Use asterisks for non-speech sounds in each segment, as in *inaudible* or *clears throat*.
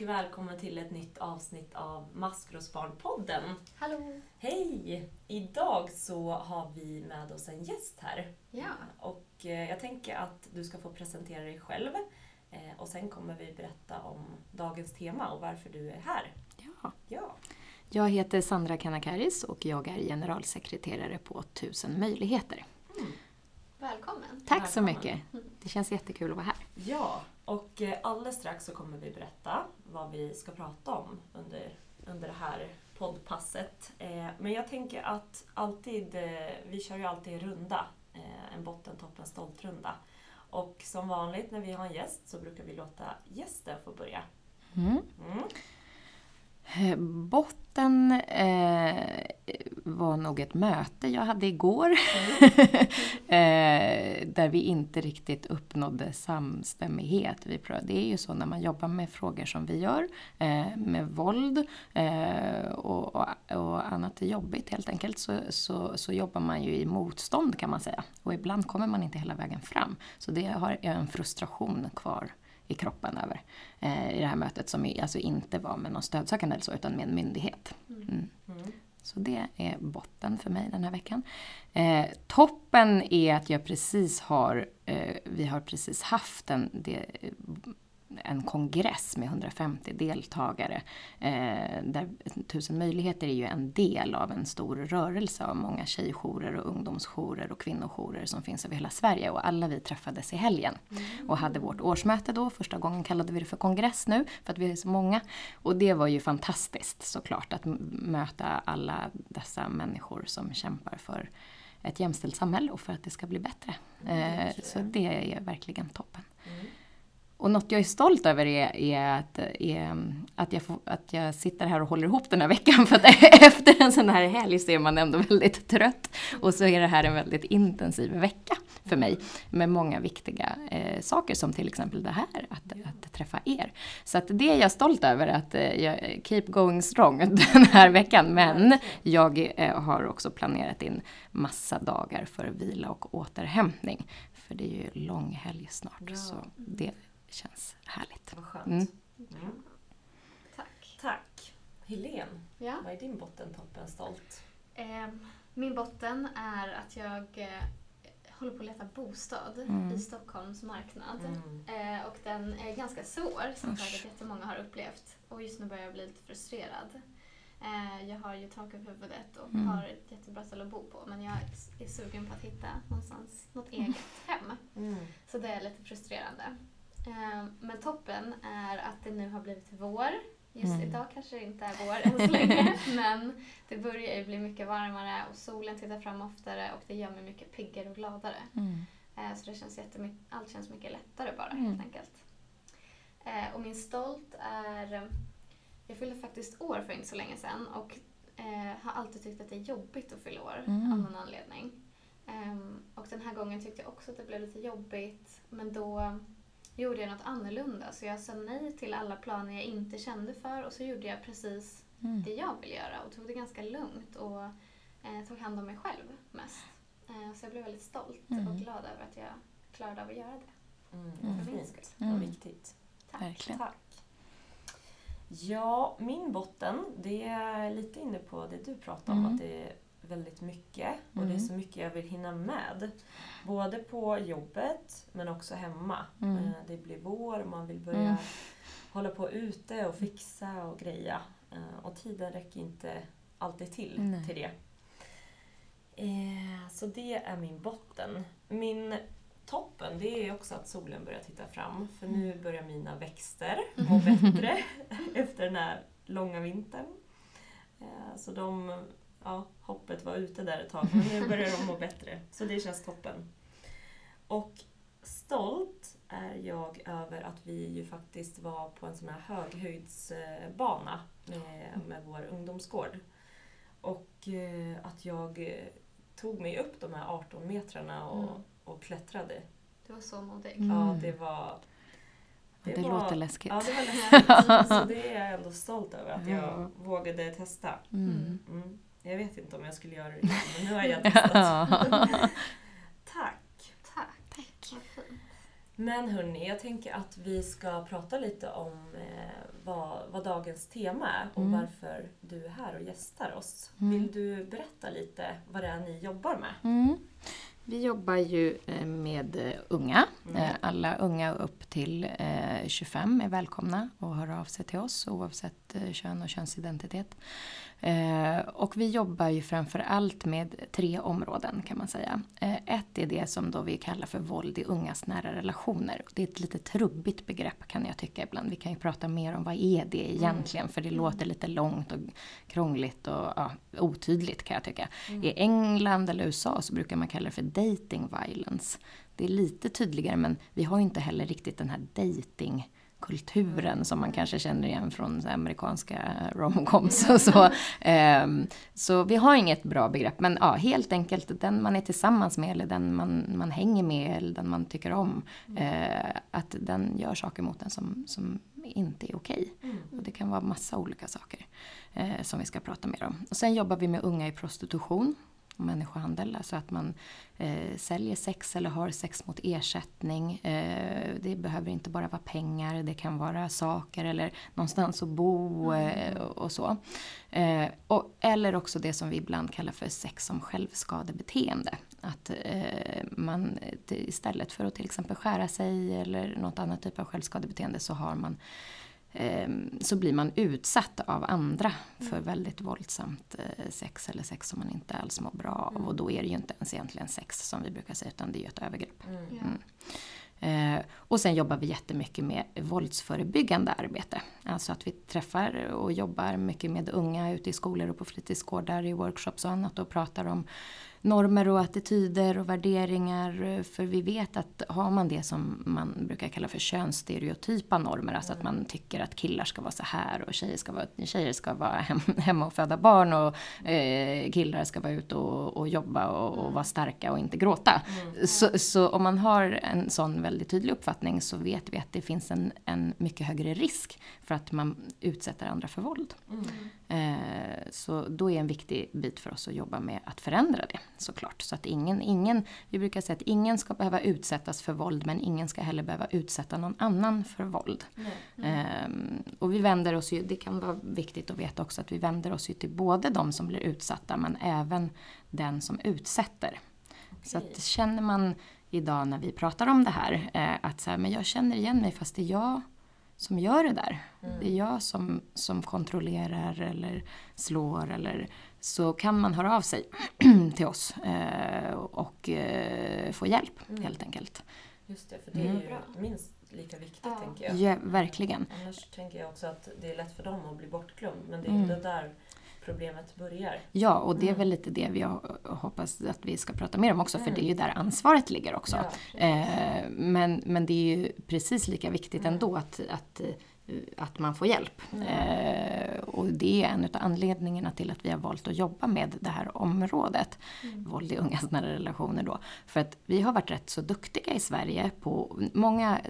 och välkommen till ett nytt avsnitt av Maskrosbarnpodden. Hallå! Hej! Idag så har vi med oss en gäst här. Ja. Och eh, jag tänker att du ska få presentera dig själv eh, och sen kommer vi berätta om dagens tema och varför du är här. Ja. Ja. Jag heter Sandra Kanakaris och jag är generalsekreterare på Tusen möjligheter. Mm. Välkommen! Tack så Välkommen. mycket. Det känns jättekul att vara här. Ja, och eh, alldeles strax så kommer vi berätta vad vi ska prata om under, under det här poddpasset. Eh, Men jag tänker att alltid, eh, vi kör ju alltid en runda, eh, en botten, toppen, stolt-runda. Och som vanligt när vi har en gäst så brukar vi låta gästen få börja. Mm. Mm. Eh, Botten eh, var nog ett möte jag hade igår. *laughs* eh, där vi inte riktigt uppnådde samstämmighet. Vi, prö- det är ju så när man jobbar med frågor som vi gör, eh, med våld eh, och, och, och annat är jobbigt helt enkelt, så, så, så jobbar man ju i motstånd kan man säga. Och ibland kommer man inte hela vägen fram. Så det har en frustration kvar i kroppen över eh, i det här mötet som alltså inte var med någon stödsökande eller så, utan med en myndighet. Mm. Mm. Så det är botten för mig den här veckan. Eh, toppen är att jag precis har, eh, vi har precis haft en, det, en kongress med 150 deltagare. Eh, där Tusen möjligheter är ju en del av en stor rörelse av många tjejjourer och ungdomsjourer och kvinnojourer som finns över hela Sverige. Och alla vi träffades i helgen och hade vårt årsmöte då. Första gången kallade vi det för kongress nu för att vi är så många. Och det var ju fantastiskt såklart att möta alla dessa människor som kämpar för ett jämställt samhälle och för att det ska bli bättre. Eh, så det är verkligen toppen. Och något jag är stolt över är, är, att, är att, jag får, att jag sitter här och håller ihop den här veckan. *laughs* För att efter en sån här helg så är man ändå väldigt trött. Och så är det här en väldigt intensiv vecka för mig. Med många viktiga eh, saker som till exempel det här, att, att träffa er. Så att det är jag stolt över, att eh, jag keep going strong *laughs* den här veckan. Men jag eh, har också planerat in massa dagar för vila och återhämtning. För det är ju lång helg snart. Ja. Så det känns härligt. Vad skönt. Mm. Mm. Tack! Tack. Helene, Ja. vad är din botten, toppen, stolt? Ehm, min botten är att jag eh, håller på att leta bostad Mm. i Stockholms marknad. Mm. Eh, och den är ganska svår, som säkert jättemånga har upplevt. Och just nu börjar jag bli lite frustrerad. Eh, jag har ju tak över huvudet och Mm. har ett jättebra ställe att bo på. Men jag är sugen på att hitta någonstans, något eget *laughs* hem. Mm. Så det är lite frustrerande. Eh, Men toppen är att det nu har blivit vår. Just Mm. idag kanske det inte är vår än så länge, *laughs* men det börjar ju bli mycket varmare och solen tittar fram oftare och det gör mig mycket piggare och gladare. Mm. Eh, Så det känns jättemycket, allt känns mycket lättare bara Mm. helt enkelt. Eh, Och min stolt är... Jag fyllde faktiskt år för inte så länge sedan och eh, har alltid tyckt att det är jobbigt att fylla år Mm. av någon anledning. Ehm, och den här gången tyckte jag också att det blev lite jobbigt men då gjorde jag något annorlunda så jag sa nej till alla planer jag inte kände för och så gjorde jag precis Mm. det jag vill göra och tog det ganska lugnt och eh, tog hand om mig själv mest. Eh, så jag blev väldigt stolt Mm. och glad över att jag klarade av att göra det. Mm. Mm. För min skull. Mm. viktigt. Tack. Verkligen. Tack. Ja, min botten, det är lite inne på det du pratade om, Mm. att det väldigt mycket och det är Mm. så mycket jag vill hinna med. Både på jobbet men också hemma. Mm. Eh, Det blir vår, man vill börja Mm. hålla på ute och fixa och greja. Eh, Och tiden räcker inte alltid till Nej. till det. Eh, Så det är min botten. Min toppen det är också att solen börjar titta fram. För nu Mm. börjar mina växter *laughs* må bättre efter den här långa vintern. Så de, ja, hoppet var ute där ett tag men nu börjar de må *laughs* bättre. Så det känns toppen. Och stolt är jag över att vi ju faktiskt var på en sån här höghöjdsbana med, med vår ungdomsgård. Och eh, att jag tog mig upp de här 18 metrarna och, Mm. och klättrade. Du var så modig. Mm. Ja, det var... Det, var- låter läskigt. Ja, det var *laughs* läskigt. Så det är jag ändå stolt över att jag Ja. vågade testa. Jag vet inte om jag skulle göra det igen, men nu har jag *laughs* testat. *laughs* Tack! Tack. Tack. Men hörni, jag tänker att vi ska prata lite om eh, vad, vad dagens tema är och Mm. varför du är här och gästar oss. Mm. Vill du berätta lite vad det är ni jobbar med? Mm. Vi jobbar ju eh, med eh, unga. Mm. Eh, Alla unga upp till eh, 25 är välkomna och hör av sig till oss oavsett kön och könsidentitet. Eh, Och vi jobbar ju framför allt med tre områden kan man säga. Eh, Ett är det som då vi kallar för våld i ungas nära relationer. Det är ett lite trubbigt begrepp kan jag tycka ibland. Vi kan ju prata mer om vad är det egentligen för det låter lite långt och krångligt och ja, otydligt kan jag tycka. I England eller USA så brukar man kalla det för dating violence. Det är lite tydligare men vi har ju inte heller riktigt den här dating kulturen som man kanske känner igen från amerikanska romcoms och så. *laughs* Ehm, så vi har inget bra begrepp men ja, helt enkelt den man är tillsammans med eller den man, man hänger med eller den man tycker om. eh, att den gör saker mot en som, som inte är okej. Mm. Och det kan vara massa olika saker eh, som vi ska prata mer om. Och sen jobbar vi med unga i prostitution och människohandel. Alltså att man eh, säljer sex eller har sex mot ersättning. Eh, det behöver inte bara vara pengar, det kan vara saker eller någonstans att bo eh, och, så. Eh, och, eller också det som vi ibland kallar för sex som självskadebeteende. Att eh, man eh, istället för att till exempel skära sig eller något annat typ av självskadebeteende så har man så blir man utsatt av andra för väldigt våldsamt eh, sex eller sex som man inte alls mår bra av. Och då är det ju inte ens egentligen sex som vi brukar säga utan det är ju ett övergrepp. Mm. Ja. Eh, och sen jobbar vi jättemycket med våldsförebyggande arbete. Alltså att vi träffar och jobbar mycket med unga ute i skolor och på fritidsgårdar i workshops och annat och pratar om normer och attityder och värderingar. För vi vet att har man det som man brukar kalla för könsstereotypa normer, alltså att man tycker att killar ska vara så här och tjejer ska vara, tjejer ska vara hem, *laughs* hemma och föda barn och eh, killar ska vara ute och, och jobba och, och vara starka och inte gråta. Så, så om man har en sån väldigt tydlig uppfattning så vet vi att det finns en, en mycket högre risk för att man utsätter andra för våld. Mm. Eh, så då är en viktig bit för oss att jobba med att förändra det såklart. Så att ingen, ingen, vi brukar säga att ingen ska behöva utsättas för våld men ingen ska heller behöva utsätta någon annan för våld. Nej. Ehm, och vi vänder oss ju, det kan vara viktigt att veta också att vi vänder oss ju till både de som blir utsatta men även den som utsätter. Så Okej. att känner man idag när vi pratar om det här eh, att så här, men jag känner igen mig fast det är jag som gör det där. Mm. Det är jag som, som kontrollerar eller slår eller så kan man höra av sig *clears throat* till oss eh, och eh, få hjälp Mm. helt enkelt. Just det, för det är Mm. ju minst lika viktigt Ja. tänker jag. Ja, verkligen. Annars tänker jag också att det är lätt för dem att bli bortglömd men det är Mm. inte där problemet börjar. Ja, och det är Mm. väl lite det vi hoppas att vi ska prata mer om också, för Mm. det är ju där ansvaret ligger också. Ja. Eh, men, men det är ju precis lika viktigt Mm. ändå att, att, eh, att man får hjälp. Mm. Eh, och det är en av anledningarna till att vi har valt att jobba med det här området. Mm. Våld i ungas nära relationer då. För att vi har varit rätt så duktiga i Sverige på, många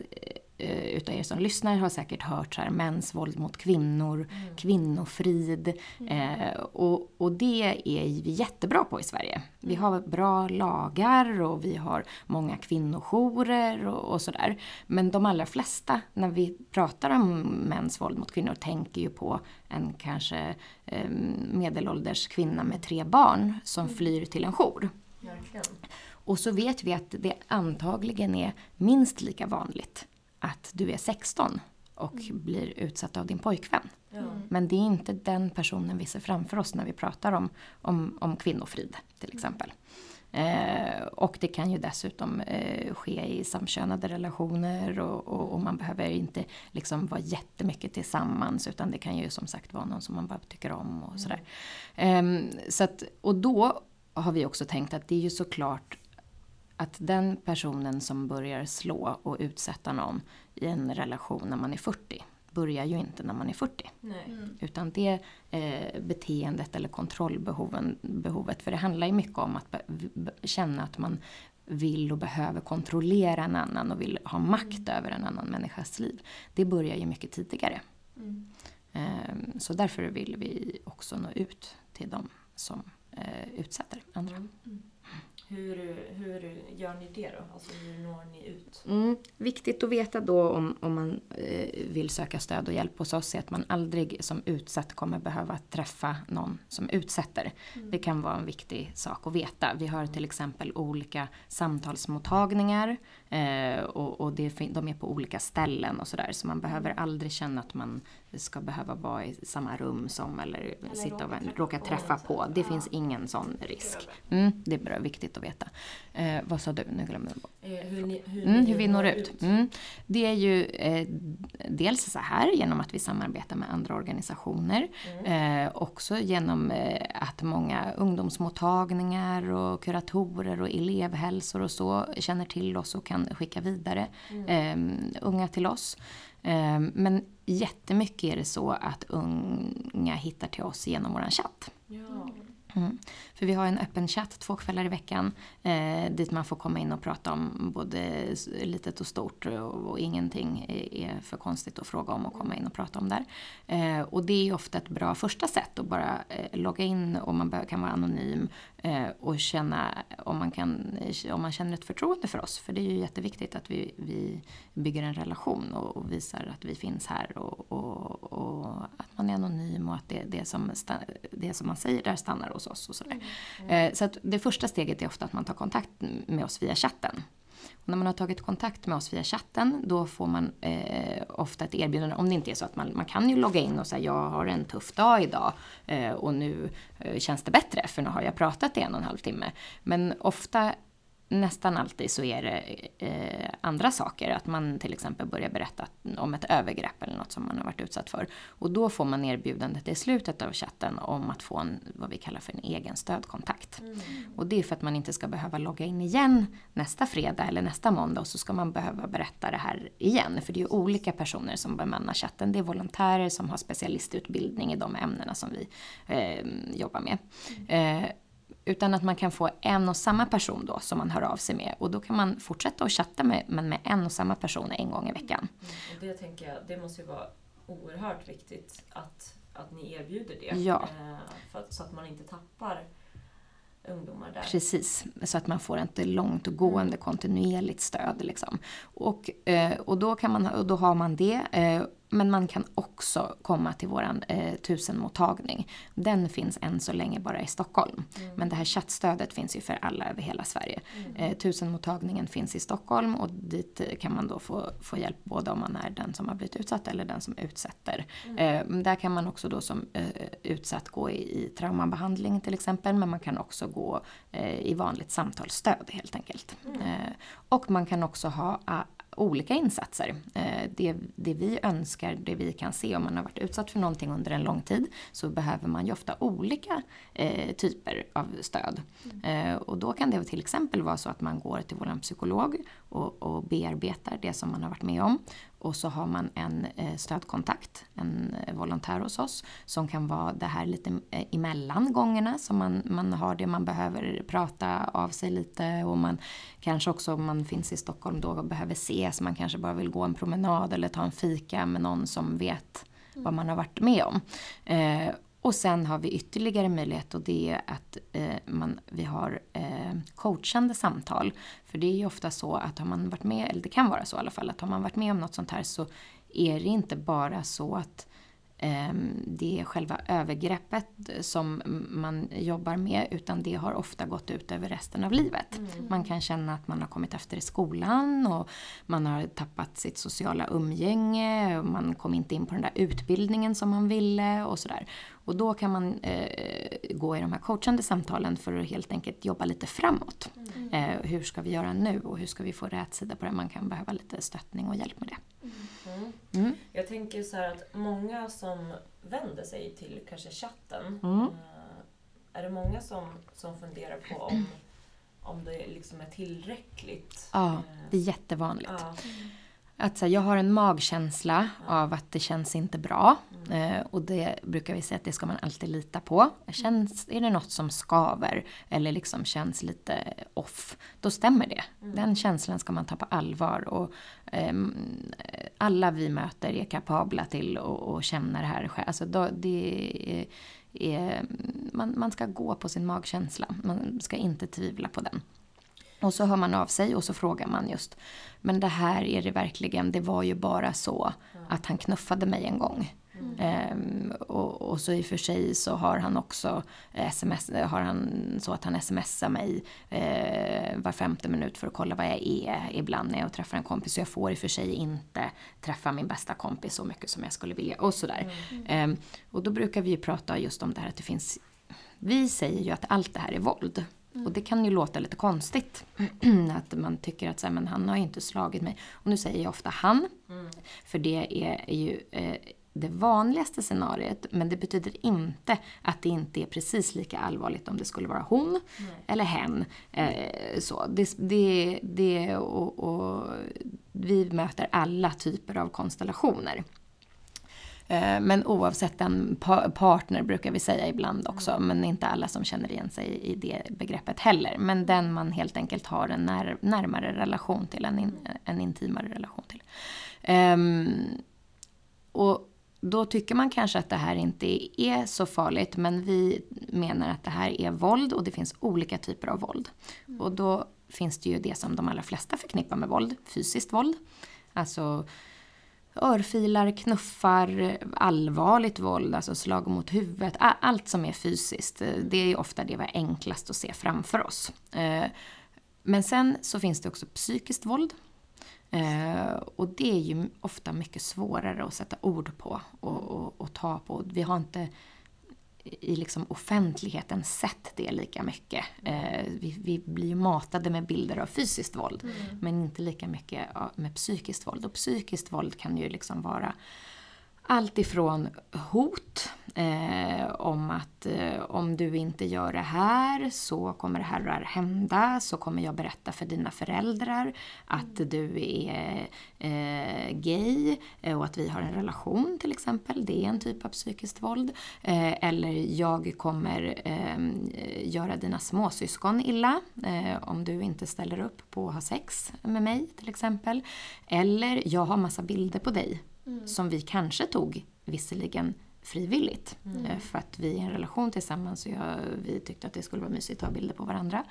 eh, utav er som lyssnar har säkert hört så här, mäns våld mot kvinnor, Mm. kvinnofrid. Eh, och, och det är vi jättebra på i Sverige. Vi har bra lagar och vi har många kvinnojourer och, och sådär. Men de allra flesta, när vi pratar om mäns våld mot kvinnor, tänker ju på en kanske eh, medelålders kvinna med tre barn som flyr till en jour. Verkligen. Och så vet vi att det antagligen är minst lika vanligt att du är 16 och blir utsatt av din pojkvän. Mm. Men det är inte den personen vi ser framför oss när vi pratar om, om, om kvinnofrid till exempel. Eh, och det kan ju dessutom eh, ske i samkönade relationer och, och, och man behöver inte liksom vara jättemycket tillsammans utan det kan ju som sagt vara någon som man bara tycker om och sådär. Ehm, så att, och då har vi också tänkt att det är ju såklart att den personen som börjar slå och utsätta någon i en relation när man är 40 börjar ju inte när man är 40. Nej. Mm. Utan det eh, beteendet eller kontrollbehoven, behovet, för det handlar ju mycket om att känna att man vill och behöver kontrollera en annan och vill ha makt över en annan människas liv. Det börjar ju mycket tidigare. Mm. Eh, så därför vill vi också nå ut till de som eh, utsätter andra. Mm. Hur, hur gör ni det då? Alltså hur når ni ut? Mm. Viktigt att veta då om, om man eh, vill söka stöd och hjälp hos oss är att man aldrig som utsatt kommer behöva träffa någon som utsätter. Mm. Det kan vara en viktig sak att veta. Vi har till exempel olika samtalsmottagningar eh, och, och det, de är på olika ställen och sådär. Så man behöver aldrig känna att man ska behöva vara i samma rum som eller, Eller sitta och råka träffa råka på träffa på. så. Det Ja. finns ingen sån risk. Mm, det är bra, viktigt att veta. Eh, vad sa du? Nu glömde jag. Eh, hur, ni, hur, Mm, hur vi når ut. Mm. Det är ju eh, dels så här genom att vi samarbetar med andra organisationer. Mm. Eh, också genom eh, att många ungdomsmottagningar och kuratorer och elevhälsor och så känner till oss och kan skicka vidare eh, unga till oss. Eh, men jättemycket är det så att unga hittar till oss genom våran chatt. Ja. Mm. För vi har en öppen chatt två kvällar i veckan eh, dit man får komma in och prata om både litet och stort och, och ingenting är, för konstigt att fråga om och komma in och prata om där. Eh, och det är ofta ett bra första sätt att bara eh, logga in och man bör, kan vara anonym eh, och känna om man, kan, eh, om man känner ett förtroende för oss. För det är ju jätteviktigt att vi, vi bygger en relation och, och visar att vi finns här och, och, och att man är anonym och att det, det, som, det som man säger där stannar hos oss och sådär. Mm. Eh, så att det första steget är ofta att man tar kontakt med oss via chatten. Och när man har tagit kontakt med oss via chatten då får man eh, ofta ett erbjudande, om det inte är så att man, man kan ju logga in och säga jag har en tuff dag idag eh, och nu eh, känns det bättre för nu har jag pratat i en och en halv timme. Men ofta nästan alltid så är det eh, andra saker. Att man till exempel börjar berätta om ett övergrepp eller något som man har varit utsatt för. Och då får man erbjudandet i slutet av chatten om att få en, vad vi kallar för en egen stödkontakt. Och det är för att man inte ska behöva logga in igen nästa fredag eller nästa måndag och så ska man behöva berätta det här igen. För det är ju olika personer som bemannar chatten. Det är volontärer som har specialistutbildning i de ämnena som vi eh, jobbar med. Eh, utan att man kan få en och samma person då som man hör av sig med. Och då kan man fortsätta att chatta med, men med en och samma person en gång i veckan. Mm, och det tänker jag, det måste ju vara oerhört viktigt att, att ni erbjuder det. Ja. Eh, för så att man inte tappar ungdomar där. Precis, så att man får ett långt och gående kontinuerligt stöd. Liksom. Och, eh, och, då kan man, och då har man det. Eh, men man kan också komma till våran eh, tusenmottagning. Den finns än så länge bara i Stockholm. Men det här chattstödet finns ju för alla över hela Sverige. Eh, tusenmottagningen finns i Stockholm och dit eh, kan man då få, få hjälp både om man är den som har blivit utsatt eller den som utsätter. Eh, men där kan man också då som eh, utsatt gå i, i traumabehandling till exempel. Men man kan också gå eh, i vanligt samtalsstöd helt enkelt. Eh, och man kan också ha ah, olika insatser. Eh, Det, det vi önskar, det vi kan se om man har varit utsatt för någonting under en lång tid så behöver man ju ofta olika eh, typer av stöd. Eh, och då kan det till exempel vara så att man går till vår psykolog och, och bearbetar det som man har varit med om. Och så har man en eh, stödkontakt, en eh, volontär hos oss, som kan vara det här lite eh, emellan gångerna, så man, man har det man behöver prata av sig lite och man kanske också om man finns i Stockholm då behöver ses, man kanske bara vill gå en promenad eller ta en fika med någon som vet vad man har varit med om. Eh, och sen har vi ytterligare möjlighet och det är att eh, man, vi har eh, coachande samtal. För det är ju ofta så att har man varit med, eller det kan vara så i alla fall, att har man varit med om något sånt här så är det inte bara så att ehm, det är själva övergreppet som man jobbar med utan det har ofta gått ut över resten av livet. Man kan känna att man har kommit efter i skolan och man har tappat sitt sociala umgänge och man kom inte in på den där utbildningen som man ville och sådär. Och då kan man eh, gå i de här coachande samtalen för att helt enkelt jobba lite framåt. Eh, hur ska vi göra nu och hur ska vi få rätt sida på det? Man kan behöva lite stöttning och hjälp med det. Mm. Mm. Jag tänker så här att många som vänder sig till kanske chatten, Mm. eh, är det många som, som funderar på om, om det liksom är tillräckligt? Ja, Eh, det är jättevanligt. ja. Att så här, jag har en magkänsla av att det känns inte bra. Eh, och det brukar vi säga att det ska man alltid lita på. Känns, är det något som skaver eller liksom känns lite off, då stämmer det. Den känslan ska man ta på allvar. Och, ehm, alla vi möter är kapabla till att att känna det här själv. Alltså då, det är, är, man, man ska gå på sin magkänsla. Man ska inte tvivla på den. Och så hör man av sig och så frågar man just, men det här är det verkligen, det var ju bara så att han knuffade mig en gång. Ehm, och, och så i och för sig så har han också sms, har han så att han smsar mig eh, var femte minut för att kolla vad jag är ibland när jag träffar en kompis. Så jag får i och för sig inte träffa min bästa kompis så mycket som jag skulle vilja och sådär. Ehm, och då brukar vi ju prata just om det här att det finns vi säger ju att allt det här är våld. Och det kan ju låta lite konstigt. *clears throat* att man tycker att så här, men han har ju inte slagit mig. Och nu säger jag ofta han. För det är, ju eh, det vanligaste scenariet. Men det betyder inte att det inte är precis lika allvarligt om det skulle vara hon eller hen. Eh, så. Det, det, det, och, och vi möter alla typer av konstellationer. Eh, Men oavsett en pa- partner brukar vi säga ibland också, men inte alla som känner igen sig i det begreppet heller. Men den man helt enkelt har en när, närmare relation till, en, in, en intimare relation till. Ehm, och då tycker man kanske att det här inte är så farligt, men vi menar att det här är våld och det finns olika typer av våld. Och då finns det ju det som de allra flesta förknippar med våld, fysiskt våld. Alltså örfilar, knuffar, allvarligt våld, alltså slag mot huvudet. Allt som är fysiskt, eh, det är ofta det vi är enklast att se framför oss. Eh, men sen så finns det också psykiskt våld. Eh, och det är ju ofta mycket svårare att sätta ord på och, och, och ta på. Vi har inte i liksom offentligheten sett det lika mycket. Eh, vi, vi blir ju matade med bilder av fysiskt våld. Men inte lika mycket med psykiskt våld. Och psykiskt våld kan ju liksom vara allt ifrån hot eh, om att eh, om du inte gör det här så kommer det här och det här hända. Så kommer jag berätta för dina föräldrar att du är eh, gay eh, och att vi har en relation till exempel. Det är en typ av psykiskt våld. Eh, eller jag kommer eh, göra dina småsyskon illa eh, om du inte ställer upp på att ha sex med mig till exempel. Eller jag har massa bilder på dig som vi kanske tog visserligen frivilligt. eh, För att vi är i en relation tillsammans och jag, vi tyckte att det skulle vara mysigt att ha bilder på varandra.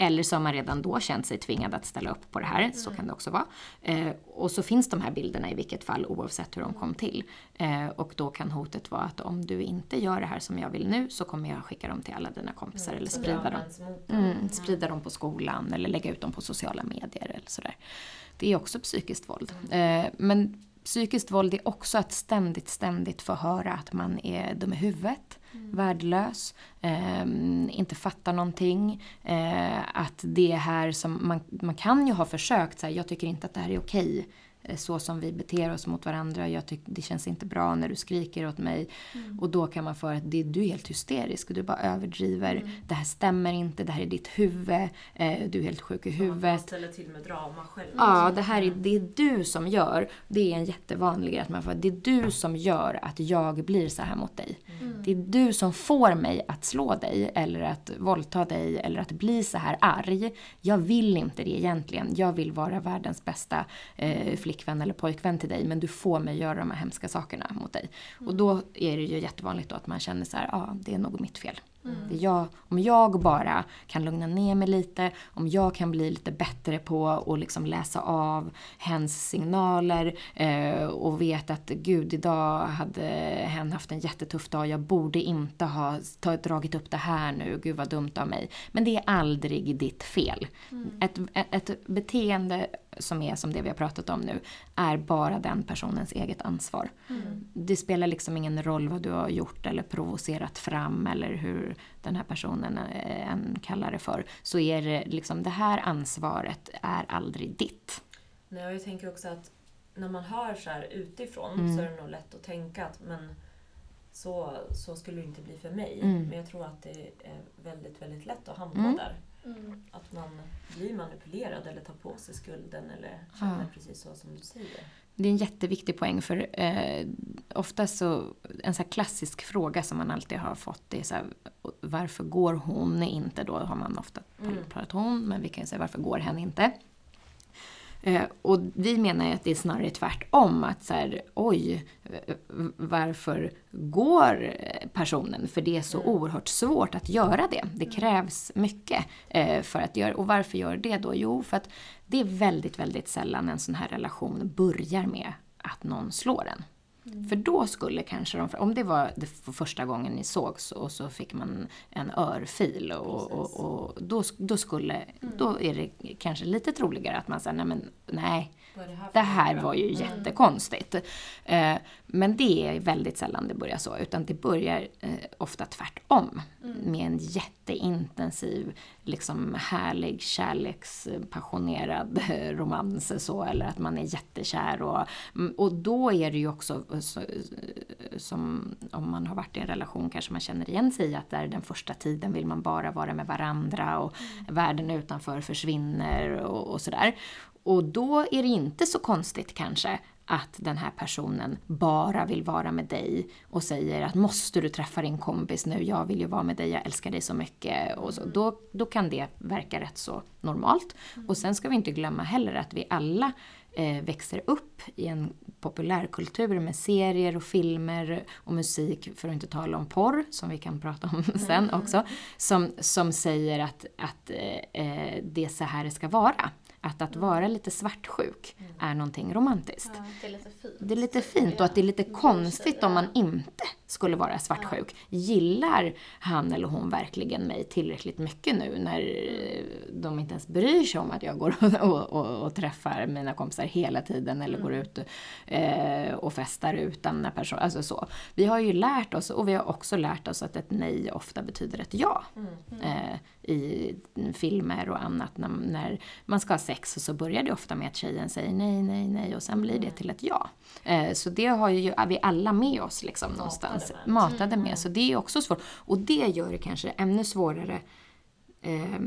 Eller så har man redan då känt sig tvingad att ställa upp på det här, så kan det också vara. Eh, och så finns de här bilderna i vilket fall oavsett hur de kom till. Eh, och då kan hotet vara att om du inte gör det här som jag vill nu så kommer jag skicka dem till alla dina kompisar eller Som sprida dem. dem. Mm, sprida dem på skolan eller lägga ut dem på sociala medier eller sådär. Det är också psykiskt våld. Eh, men psykiskt våld är också att ständigt, ständigt få höra att man är dum i huvudet, värdelös, eh, inte fattar någonting. Eh, att det är här som, man, man kan ju ha försökt säga jag tycker inte att det här är okej. Eh, Så som vi beter oss mot varandra. Jag tycker det känns inte bra när du skriker åt mig. Och då kan man få att det, du är helt hysterisk och du bara överdriver. Det här stämmer inte, det här är ditt huvud. Eh, du är helt sjuk i Man huvudet. ställer till med drama själv. Ja, det här är, det är du som gör. Det är en jättevanlig grej att man får, det är du som gör att jag blir så här mot dig. Det är du som får mig att slå dig eller att våldta dig eller att bli så här arg. Jag vill inte det egentligen. Jag vill vara världens bästa eh, flickvän eller pojkvän till dig men du får mig göra de här hemska sakerna mot dig. Och då är det ju jättevanligt då att man känner så här, ja det är nog mitt fel. Är jag, om jag bara kan lugna ner mig lite, om jag kan bli lite bättre på att liksom läsa av hens signaler eh, och vet att gud idag hade hen haft en jättetuff dag, jag borde inte ha tagit, dragit upp det här nu, gud vad dumt av mig. Men det är aldrig ditt fel. Ett, ett, ett beteende som är som det vi har pratat om nu är bara den personens eget ansvar. Det spelar liksom ingen roll vad du har gjort eller provocerat fram eller hur den här personen eh, än kallar det för. Så är det liksom det här ansvaret är aldrig ditt. Nej, och jag tänker också att när man hör så här utifrån Mm. så är det nog lätt att tänka att men så, så skulle det inte bli för mig. Mm. Men jag tror att det är väldigt, väldigt lätt att hamna Mm. där. Mm. Att man blir manipulerad eller tar på sig skulden eller känner Ja. precis så som du säger. Det är en jätteviktig poäng för eh, ofta så, en så klassisk fråga som man alltid har fått det är så här, varför går hon inte? Då har man ofta Mm. pratat hon, men vi kan ju säga varför går hen inte? Eh, och vi menar ju att det är snarare tvärtom. Att så här, oj, eh, varför går personen? För det är så oerhört svårt att göra det. Det krävs mycket eh, för att göra Och varför gör det då? Jo, för att det är väldigt, väldigt sällan en sån här relation börjar med att någon slår en. För då skulle kanske de, om det var det första gången ni sågs och så fick man en örfil och, och, och, då, då skulle, mm. då är det kanske lite troligare att man säger nej men nej, det här var ju jättekonstigt. Eh, men det är väldigt sällan det börjar så, utan det börjar eh, ofta tvärtom. Mm. Med en jätteintensiv, liksom härlig, kärlekspassionerad romans så, eller att man är jättekär. Och, mm, och då är det ju också, så, som om man har varit i en relation kanske man känner igen sig i att där den första tiden vill man bara vara med varandra och mm. världen utanför försvinner och, och sådär. Och då är det inte så konstigt kanske att den här personen bara vill vara med dig och säger att måste du träffa din kompis nu, jag vill ju vara med dig, jag älskar dig så mycket. Och så. Då, då kan det verka rätt så normalt. Och sen ska vi inte glömma heller att vi alla eh, växer upp i en populärkultur med serier och filmer och musik, för att inte tala om porr, som vi kan prata om *laughs* sen också, som, som säger att, att eh, eh det är så här det ska vara. Att att vara lite svartsjuk mm. är någonting romantiskt. Ja, det är lite fint. Det är lite fint och att det är lite konstigt om man inte skulle vara svartsjuk. Gillar han eller hon verkligen mig tillräckligt mycket nu när de inte ens bryr sig om att jag går och, och, och träffar mina kompisar hela tiden eller mm. går ut eh, och festar utan när person, alltså så. Vi har ju lärt oss, och vi har också lärt oss att ett nej ofta betyder ett ja. Mm. Eh, I filmer och annat. När, när, man ska ha sex så börjar det ofta med att tjejen säger nej, nej, nej och sen blir det mm. till ett ja. Eh, så det har ju, vi alla med oss liksom någonstans matade med. Matade med. Mm. Så det är också svårt. Och det gör det kanske ännu svårare. Eh,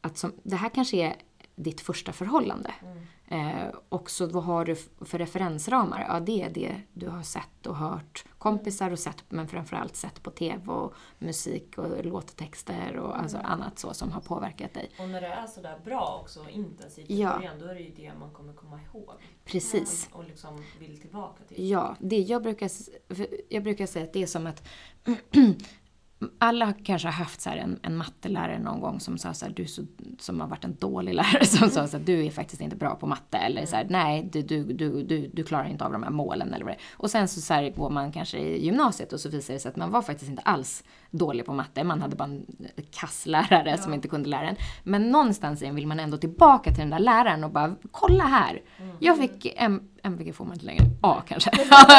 att som, det här kanske är ditt första förhållande. Mm. Eh, och så vad har du för referensramar? Ja, det är det du har sett och hört kompisar och sett, men framförallt sett på TV och musik och låttexter och mm. alltså annat så som har påverkat dig. Och när det är sådär bra också, intensivt i ja. början, då är det ju det man kommer komma ihåg. Precis. Och, och liksom vill tillbaka till. Ja, det jag brukar, jag brukar säga att det är som att *clears throat* alla kanske har haft så en, en mattelärare någon gång som sa så här, du så, som har varit en dålig lärare *laughs* som sa så här, du är faktiskt inte bra på matte. Eller så här, nej, du, du, du, du, du klarar inte av de här målen eller vad det är. Och sen så, så här, går man kanske i gymnasiet och så visar det sig att man var faktiskt inte alls dålig på matte. Man hade bara en kasslärare ja. som inte kunde lära en. Men någonstans vill man ändå tillbaka till den där läraren och bara, kolla här. Mm. Jag fick en MVG får man inte längre. A kanske.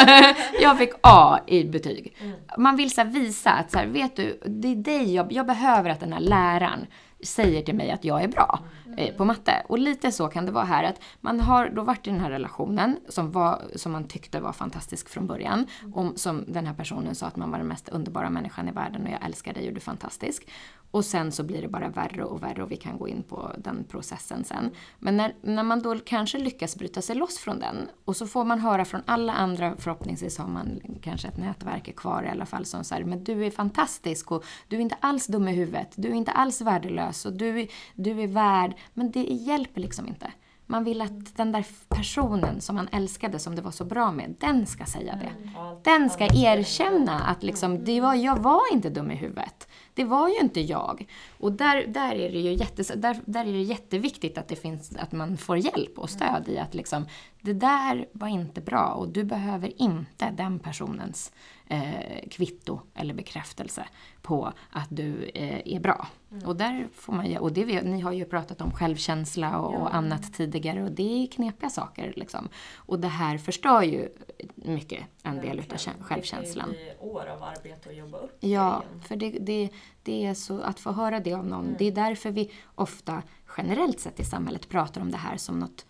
*laughs* jag fick A i betyg. Mm. Man vill så visa att så här, vet du, det är dig jag, jag behöver att den här läraren säger till mig att jag är bra mm. på matte. Och lite så kan det vara här att man har då varit i den här relationen som, var, som man tyckte var fantastisk från början. Mm. Och som den här personen sa att man var den mest underbara människan i världen och jag älskar dig och du är fantastisk. Och sen så blir det bara värre och värre och vi kan gå in på den processen sen. Men när, när man då kanske lyckas bryta sig loss från den och så får man höra från alla andra, förhoppningsvis har man kanske ett nätverk kvar i alla fall, som säger men du är fantastisk och du är inte alls dum i huvudet, du är inte alls värdelös och du, du är värd. Men det hjälper liksom inte. Man vill att den där personen som man älskade, som det var så bra med, den ska säga det. Mm. Den ska erkänna att liksom, det var, jag var inte dum i huvudet. Det var ju inte jag. Och där, där, är, det ju jätte, där, där är det jätteviktigt att, det finns, att man får hjälp och stöd i att liksom, det där var inte bra och du behöver inte den personens eh, kvitto eller bekräftelse på att du eh, är bra. Mm. Och där får man och det, ni har ju pratat om självkänsla och, ja. och, annat tidigare och det är knepiga saker liksom. Och det här förstör ju mycket en del Verkligen. utav självkänslan. Det blir år av arbete att jobba upp Ja, för det, det, det är så, att få höra det av någon, mm. det är därför vi ofta generellt sett i samhället pratar om det här som något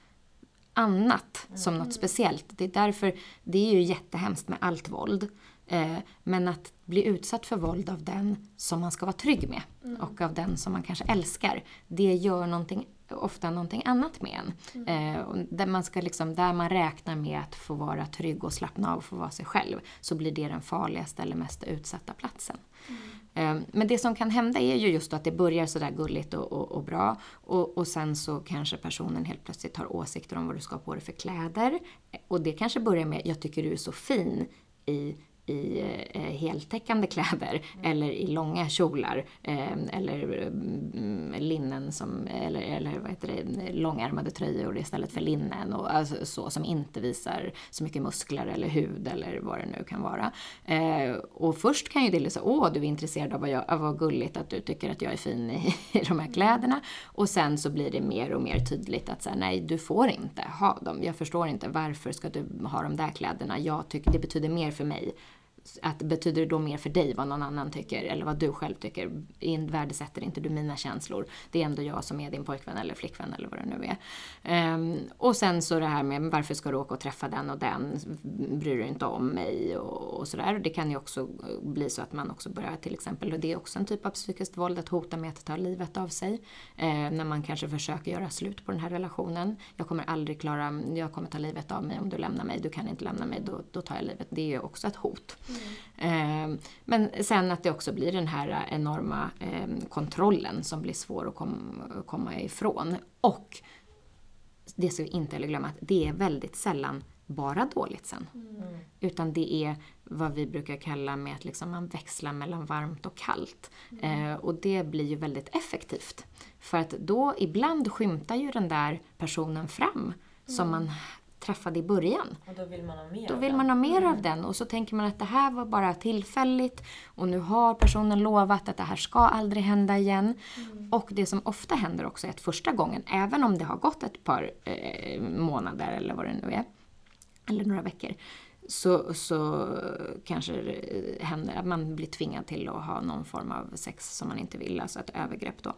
annat, mm. som något speciellt. Det är därför, det är ju jättehemskt med allt våld. Eh, men att bli utsatt för våld av den som man ska vara trygg med mm. och av den som man kanske älskar, det gör någonting ofta någonting annat med en. Mm. Eh, där, man ska liksom, där man räknar med att få vara trygg och slappna av och få vara sig själv, så blir det den farligaste eller mest utsatta platsen. Eh, Men det som kan hända är ju just att det börjar sådär gulligt och, och, och bra och, och sen så kanske personen helt plötsligt har åsikter om vad du ska ha på dig för kläder. Och det kanske börjar med, jag tycker du är så fin i i eh, heltäckande kläder eller i långa kjolar eh, eller mm, linnen som, eller, eller vad heter det, långärmade tröjor istället för linnen och alltså, så som inte visar så mycket muskler eller hud eller vad det nu kan vara. Eh, och först kan ju det liksom, åh du är intresserad av vad, jag, av vad gulligt att du tycker att jag är fin i, *laughs* i de här kläderna. Och sen så blir det mer och mer tydligt att säga nej du får inte ha dem. Jag förstår inte varför ska du ha de där kläderna. Jag tycker det betyder mer för mig att betyder det då mer för dig vad någon annan tycker eller vad du själv tycker? In- Värdesätter inte du mina känslor? Det är ändå jag som är din pojkvän eller flickvän eller vad det nu är. Um, och sen så det här med varför ska du åka och träffa den och den? Bryr du dig inte om mig? Och, och sådär. Det kan ju också bli så att man också börjar till exempel, och det är också en typ av psykiskt våld, att hota med att ta livet av sig. Eh, när man kanske försöker göra slut på den här relationen. Jag kommer aldrig klara, jag kommer ta livet av mig om du lämnar mig, du kan inte lämna mig, då, då tar jag livet. Det är ju också ett hot. Eh, men sen att det också blir den här enorma eh, kontrollen som blir svår att kom, komma ifrån. Och det ska vi inte heller glömma, att det är väldigt sällan bara dåligt sen. Mm. Utan det är vad vi brukar kalla med att liksom man växlar mellan varmt och kallt. Eh, och det blir ju väldigt effektivt. För att då ibland skymtar ju den där personen fram som man träffade i början. Och då vill man ha mer Då vill man ha mer av den. Och så tänker man att det här var bara tillfälligt. Och nu har personen lovat att det här ska aldrig hända igen. Och det som ofta händer också är att första gången, även om det har gått ett par eh, månader eller vad det nu är, eller några veckor, så, så kanske det händer att man blir tvingad till att ha någon form av sex som man inte vill, alltså ett övergrepp då.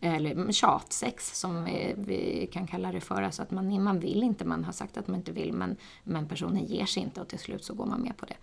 Eller tjatsex som vi, vi kan kalla det för, alltså att man, man vill inte, man har sagt att man inte vill men, men personen ger sig inte och till slut så går man med på det.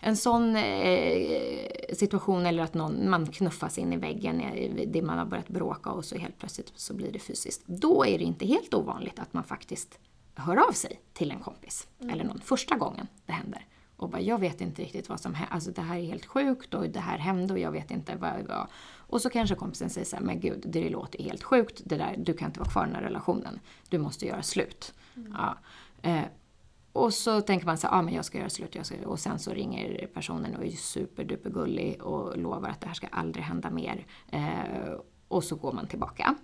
En sån eh, situation eller att någon, man knuffas in i väggen, eh, det man har börjat bråka och så helt plötsligt så blir det fysiskt. Då är det inte helt ovanligt att man faktiskt hör av sig till en kompis. Eller någon första gången det händer. Och bara, jag vet inte riktigt vad som hände. Alltså det här är helt sjukt och det här hände och jag vet inte vad var. Och så kanske kompisen säger så här, men gud, det låter helt sjukt. Det där, du kan inte vara kvar i den här relationen. Du måste göra slut. Ja. Eh, och så tänker man så här, ja men jag ska göra slut. Jag ska, och sen så ringer personen och är superdupergullig och lovar att det här ska aldrig hända mer. Eh, och så går man tillbaka.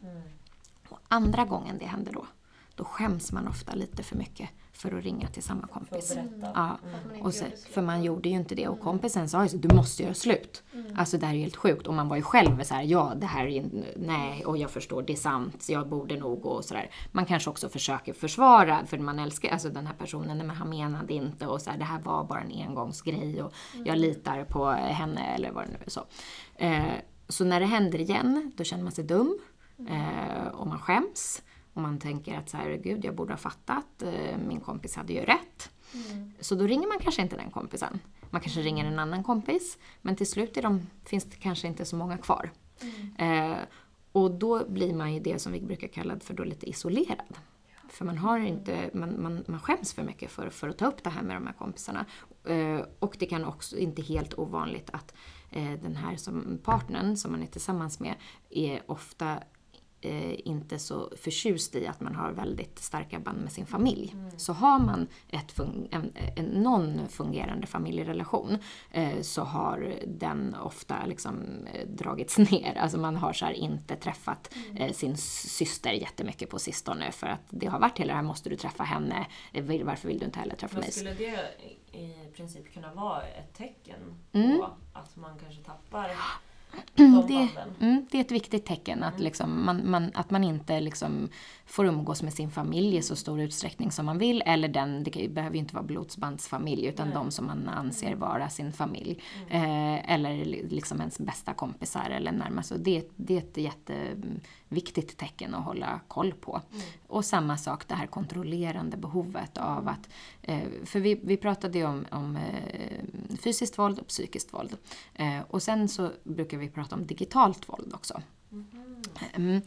Och andra gången det händer då, då skäms man ofta lite för mycket för att ringa till samma kompis. Ja. För att man inte Och så, för man gjorde ju inte det och kompisen sa ju så, du måste göra slut. Alltså det här är helt sjukt. Och man var ju själv så här, ja det här är nej och jag förstår, det är sant, jag borde nog och sådär. Man kanske också försöker försvara, för man älskar alltså den här personen, nej men han menade inte och så här, det här var bara en engångsgrej och jag litar på henne eller vad det nu är så. Eh, så när det händer igen, då känner man sig dum eh, och man skäms. Och man tänker att så här, gud jag borde ha fattat, eh, min kompis hade ju rätt. Så då ringer man kanske inte den kompisen. Man kanske ringer en annan kompis, men till slut är de, finns det kanske inte så många kvar. Eh, och då blir man ju det som vi brukar kalla för då lite isolerad. För man, har inte, man, man, man skäms för mycket för, för att ta upp det här med de här kompisarna. Eh, och det kan också, inte helt ovanligt, att eh, den här som partnern som man är tillsammans med är ofta inte så förtjust i att man har väldigt starka band med sin familj. Så har man ett fun- en, en non-fungerande familjerelation eh, så har den ofta liksom, eh, dragits *laughs* ner. Alltså man har så här inte träffat eh, sin syster jättemycket på sistone för att det har varit hela det här, måste du träffa henne? Eh, Varför vill du inte heller träffa Men mig? skulle det i i princip kunna vara ett tecken Mm. på att man kanske tappar de det, mm, det är ett viktigt tecken att, liksom, man, man, att man inte liksom får umgås med sin familj i så stor utsträckning som man vill. Eller den, det kan behöver ju inte vara blodsbandsfamilj utan Nej. de som man anser vara sin familj. Mm. Eh, eller li- liksom ens bästa kompisar eller närmast. Det, det är ett jätteviktigt tecken att hålla koll på. Mm. Och samma sak det här kontrollerande behovet av att... Eh, för vi, vi pratade ju om, om eh, fysiskt våld och psykiskt våld. Eh, och sen så brukar vi prata om digitalt våld också. Mhm. Mm.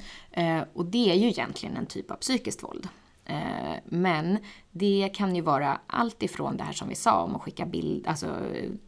Och det är ju egentligen en typ av psykiskt våld. Eh, men det kan ju vara allt ifrån det här som vi sa om att skicka bild, alltså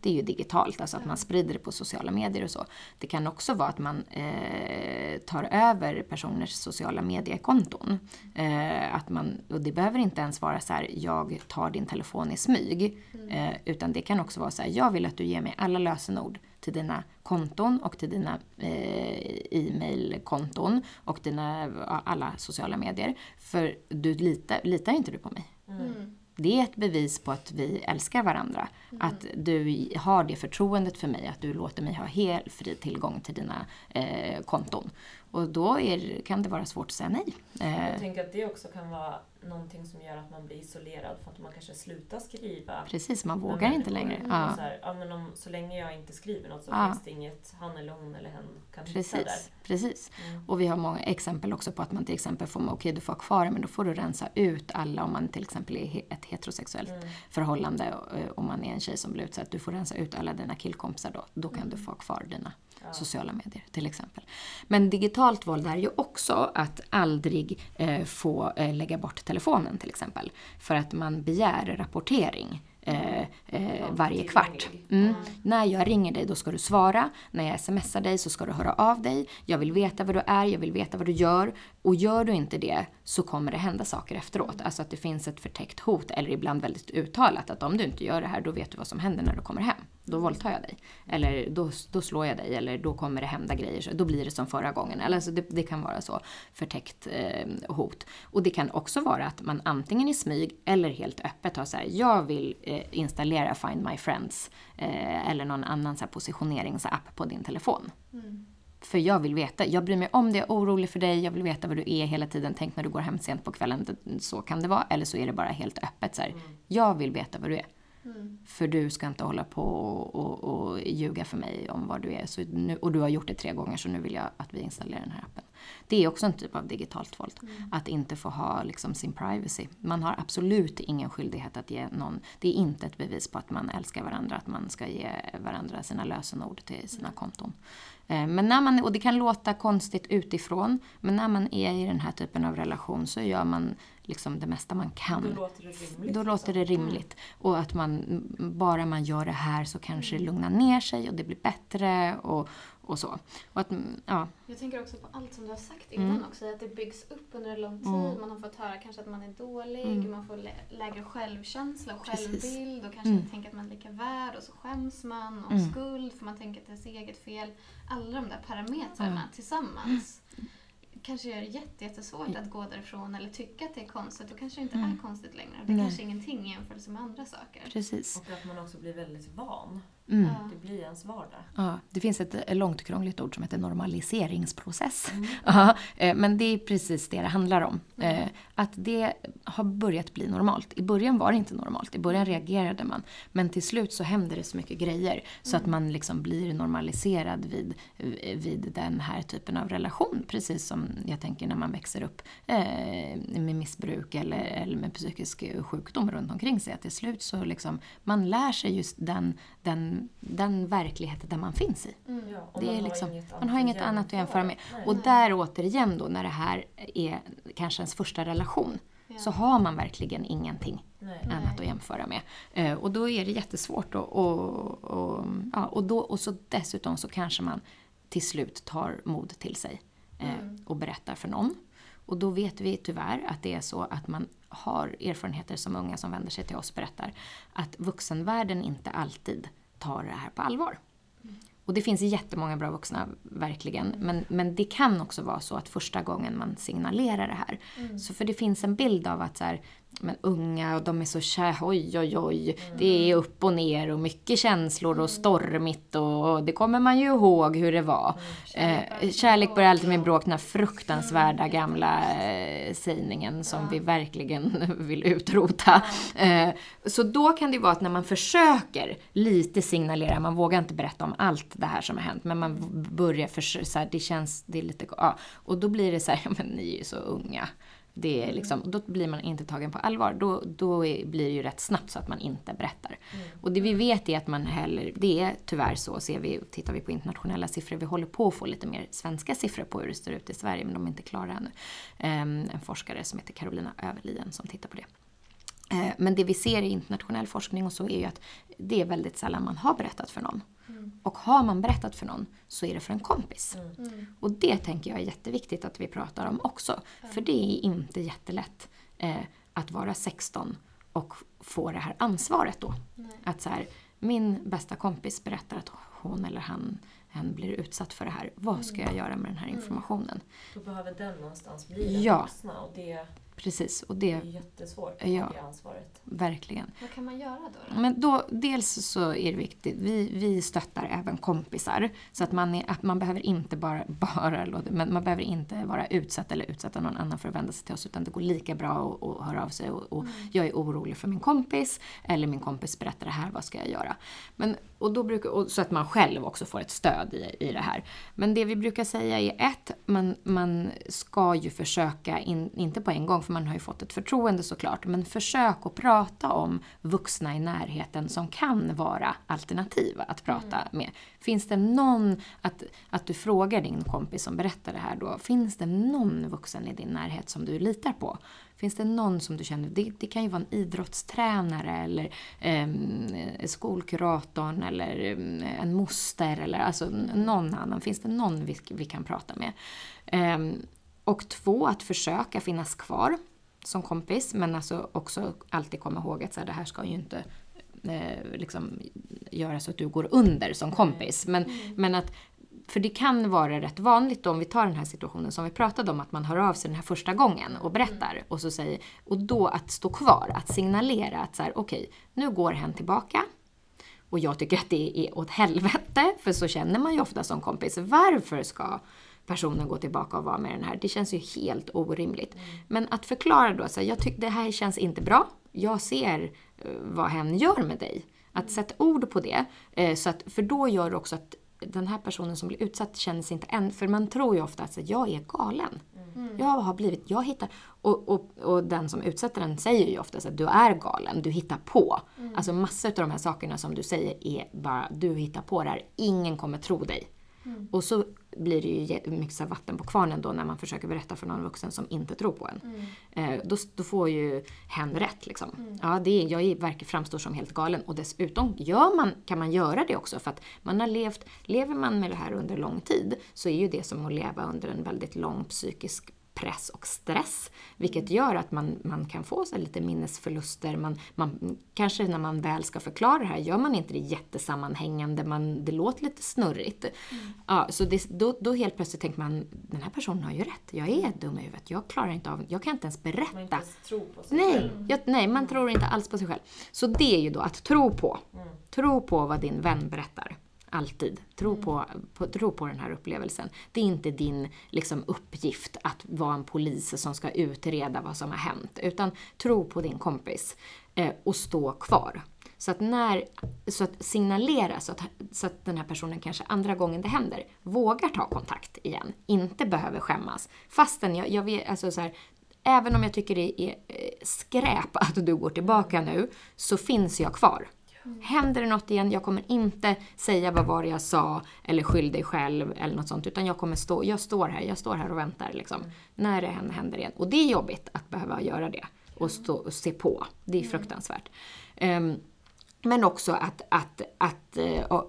det är ju digitalt, alltså att man sprider det på sociala medier och så. Det kan också vara att man eh, tar över personers sociala mediekonton. Eh, att man, och det behöver inte ens vara så här, jag tar din telefon i smyg. Mm. Eh, utan det kan också vara så här, jag vill att du ger mig alla lösenord till dina konton och till dina eh, e-mailkonton och dina alla sociala medier. För du litar, litar inte du på mig? Mm. Det är ett bevis på att vi älskar varandra. Mm. Att du har det förtroendet för mig, att du låter mig ha helt fri tillgång till dina eh, konton. Och då är, kan det vara svårt att säga nej. Jag eh. tänker att det också kan vara någonting som gör att man blir isolerad för att man kanske slutar skriva. Precis, man vågar inte längre. Ja. Så, här, ja, men om, så länge jag inte skriver något så ja. finns det inget han eller hon eller hen kan Precis. hitta där. Precis. Mm. Och vi har många exempel också på att man till exempel får, okej okay, du får ha kvar det men då får du rensa ut alla om man till exempel är ett heterosexuellt mm. förhållande och man är en tjej som blir utsatt. Du får rensa ut alla dina killkompisar då. Då kan du mm. få ha kvar dina ja. sociala medier till exempel. Men digitalt våld är ju också att aldrig eh, få eh, lägga bort telefonen till exempel. För att man begär rapportering eh, eh, varje kvart. Mm. När jag ringer dig då ska du svara. När jag smsar dig så ska du höra av dig. Jag vill veta vad du är, jag vill veta vad du gör. Och gör du inte det så kommer det hända saker efteråt. Alltså att det finns ett förtäckt hot eller ibland väldigt uttalat att om du inte gör det här då vet du vad som händer när du kommer hem. Då våldtar jag dig. Eller då, då slår jag dig eller då kommer det hända grejer. Då blir det som förra gången. Eller alltså det, det kan vara så förtäckt eh, hot. Och det kan också vara att man antingen i smyg eller helt öppet har så här, jag vill eh, installera Find My Friends eh, eller någon annan så här, positioneringsapp på din telefon. Mm. För jag vill veta, jag bryr mig om det, jag är orolig för dig, jag vill veta vad du är hela tiden. Tänk när du går hem sent på kvällen, så kan det vara. Eller så är det bara helt öppet så här, mm. jag vill veta vad du är. Mm. För du ska inte hålla på och, och, och, ljuga för mig om vad du är. Så nu, och du har gjort det tre gånger så nu vill jag att vi installerar den här appen. Det är också en typ av digitalt våld. Mm. Att inte få ha liksom, sin privacy. Man har absolut ingen skyldighet att ge någon. Det är inte ett bevis på att man älskar varandra att man ska ge varandra sina lösenord till sina mm. konton. Eh, men när man, och det kan låta konstigt utifrån, men när man är i den här typen av relation så gör man liksom det mesta man kan. Då låter det rimligt. Då låter det liksom. rimligt. Och att man, bara man gör det här så kanske det lugnar ner sig och det blir bättre och, och så. Och att, ja. Jag tänker också på allt som du har sagt innan mm. också, att det byggs upp under en lång tid. Mm. Man har fått höra kanske att man är dålig, mm. man får lä lägre självkänsla och Precis. självbild och kanske mm. tänker att man är lika värd och så skäms man och mm. skuld för man tänker att det är ens eget fel. Alla de där parametrarna tillsammans kanske gör det jättesvårt att gå därifrån eller tycka att det är konstigt. Då kanske det inte mm. är konstigt längre. Det är Nej. kanske ingenting i jämförelse med andra saker. Precis. Och att man också blir väldigt van. Mm. Det blir ens vardag. Ja, det finns ett långt krångligt ord som heter normaliseringsprocess. Mm. *laughs* Ja, eh, men det är precis det det handlar om. Mm. Eh, att det har börjat bli normalt. I början var det inte normalt. I början reagerade man. Men till slut så händer det så mycket grejer så att mm. man liksom blir normaliserad vid, vid den här typen av relation. Precis som jag tänker när man växer upp eh, med missbruk eller, eller med psykisk sjukdom runt omkring sig. Att till slut så liksom, man lär sig just den, den den, verkligheten där man finns i. Mm. Ja, det är liksom, har man har inget annat att jämföra med. Och där återigen då, när det här är kanske ens första relation, ja. så har man verkligen ingenting Nej. annat att jämföra med. Uh, och då är det jättesvårt. Och, och, och, ja, och, då, och så dessutom så kanske man till slut tar mod till sig uh, mm. och berättar för någon. Och då vet vi tyvärr att det är så att man har erfarenheter som unga som vänder sig till oss berättar att vuxenvärlden inte alltid tar det här på allvar. Och det finns jättemånga bra vuxna, verkligen. Men, men det kan också vara så att första gången man signalerar det här. Mm. Så för det finns en bild av att så här, men unga och de är så kär, oj oj oj. Mm. Det är upp och ner och mycket känslor och stormigt och det kommer man ju ihåg hur det var. Mm. Eh, kärlek börjar alltid med bråk, den här fruktansvärda gamla eh, sägningen som ja. vi verkligen *laughs* vill utrota. Eh, så då kan det vara att när man försöker lite signalera, man vågar inte berätta om allt det här som har hänt, men man börjar försöka, det känns, det är lite, ja. Och då blir det så här, *laughs* men ni är ju så unga Det är liksom, då blir man inte tagen på allvar. Då, då är, blir det ju rätt snabbt så att man inte berättar. Och det vi vet är att man heller, det är tyvärr så, ser vi, tittar vi på internationella siffror, vi håller på att få lite mer svenska siffror på hur det ser ut i Sverige, men de är inte klara ännu. Um, en forskare som heter Carolina Överlien som tittar på det. Eh, men det vi ser i internationell forskning och så är ju att det är väldigt sällan man har berättat för någon. Mm. Och har man berättat för någon så är det för en kompis. Mm. Och det tänker jag är jätteviktigt att vi pratar om också. Mm. För det är inte jättelätt eh, att vara 16 och få det här ansvaret då. Nej. Att så här, min bästa kompis berättar att hon eller han hen blir utsatt för det här. Vad ska jag göra med den här mm. informationen? Då behöver den någonstans bli den ja. vuxna och det Precis. Och det, det är jättesvårt att ja, ta ansvaret. Verkligen. Vad kan man göra då? då? Men då, dels så är det viktigt, vi, vi stöttar även kompisar. Så att man, är, att man behöver inte bara, *laughs* bara men man behöver inte vara utsatt eller utsätta någon annan för att vända sig till oss. Utan det går lika bra att, höra av sig och, och mm. jag är orolig för min kompis. Eller min kompis berättar det här, vad ska jag göra? Men, och då brukar, och så att man själv också får ett stöd i, i det här. Men det vi brukar säga är ett, man, man ska ju försöka, in, inte på en gång för man har ju fått ett förtroende såklart, men försök att prata om vuxna i närheten som kan vara alternativa att prata mm. med. Finns det någon, att, att du frågar din kompis som berättar det här då, finns det någon vuxen i din närhet som du litar på? Finns det någon som du känner, det, det kan ju vara en idrottstränare eller eh, skolkuratorn eller eh, en moster eller alltså någon annan. Finns det någon vi, vi kan prata med? Eh, och två, att försöka finnas kvar som kompis men alltså också alltid komma ihåg att så här, det här ska ju inte eh, liksom göra så att du går under som kompis. Men, mm. men att för det kan vara rätt vanligt då, om vi tar den här situationen som vi pratade om, att man hör av sig den här första gången och berättar. Mm. Och, så säger, och då att stå kvar, att signalera att så här, okej, okay, nu går hen tillbaka. Och jag tycker att det är åt helvete, för så känner man ju ofta som kompis. Varför ska personen gå tillbaka och vara med den här? Det känns ju helt orimligt. Mm. Men att förklara då, så här, jag tycker det här känns inte bra. Jag ser uh, vad hen gör med dig. Att mm. sätta ord på det. Uh, så att, för då gör det också att den här personen som blir utsatt känner sig inte än... För man tror ju ofta att jag är galen. Mm. Jag har blivit, jag hittar... Och, och, och den som utsätter den säger ju ofta att du är galen, du hittar på. Mm. Alltså massor av de här sakerna som du säger är bara, du hittar på det här. Ingen kommer tro dig. Mm. Och så blir det ju mycket vatten på kvarnen då när man försöker berätta för någon vuxen som inte tror på en. Mm. Eh, då, då, får ju hen rätt liksom. Mm. Ja, det är, jag verkar framstår som helt galen. Och dessutom gör man, kan man göra det också för att man har levt, lever man med det här under lång tid så är ju det som att leva under en väldigt lång psykisk press och stress. Vilket gör att man, man kan få så lite minnesförluster. Man, man, kanske när man väl ska förklara det här gör man inte det jättesammanhängande, man, det låter lite snurrigt. Mm. Ja, så det, då, då helt plötsligt tänker man, den här personen har ju rätt, jag är dum i huvudet, jag klarar inte av, jag kan inte ens berätta. Man inte tro på sig nej, själv. Jag, nej, man mm. tror inte alls på sig själv. Så det är ju då att tro på. Mm. Tro på vad din vän berättar. Alltid. Tro, mm. på, på, tro på den här upplevelsen. Det är inte din liksom, uppgift att vara en polis som ska utreda vad som har hänt. Utan tro på din kompis eh, och stå kvar. Så att, när, så att signalera så att, så att den här personen kanske andra gången det händer vågar ta kontakt igen. Inte behöver skämmas. Fastän jag, jag vet, alltså så här, även om jag tycker det är eh, skräp att du går tillbaka nu, så finns jag kvar. Mm. Händer det något igen, jag kommer inte säga vad var jag sa eller skyll dig själv eller något sånt. Utan jag kommer stå, jag står här, jag står här och väntar liksom. Mm. När det händer igen. Och det är jobbigt att behöva göra det. Och, stå, och se på. Det är mm. fruktansvärt. Um, men också att, att, att, uh,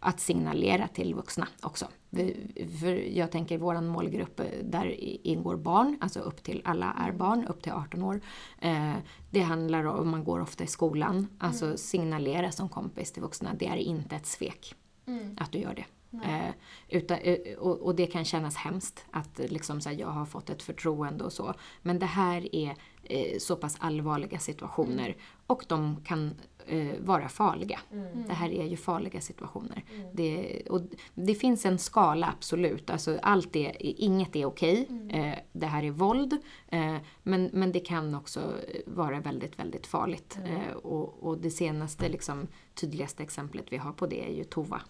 att signalera till vuxna också. För jag tänker vår målgrupp, där ingår barn, alltså upp till alla är barn, upp till 18 år. Eh, det handlar om, man går ofta i skolan, alltså mm. signalera som kompis till vuxna, det är inte ett svek mm. att du gör det. Eh, utan, eh, och, och, det kan kännas hemskt att liksom, så här, jag har fått ett förtroende och så. Men det här är eh, så pass allvarliga situationer mm. och de kan eh, vara farliga. Mm. Det här är ju farliga situationer. Mm. Det, och det finns en skala absolut. Alltså allt är, inget är okej. Mm. Eh, det här är våld. Eh, men, men det kan också vara väldigt, väldigt farligt. Mm. Eh, och, och, det senaste, liksom, tydligaste exemplet vi har på det är ju Tova.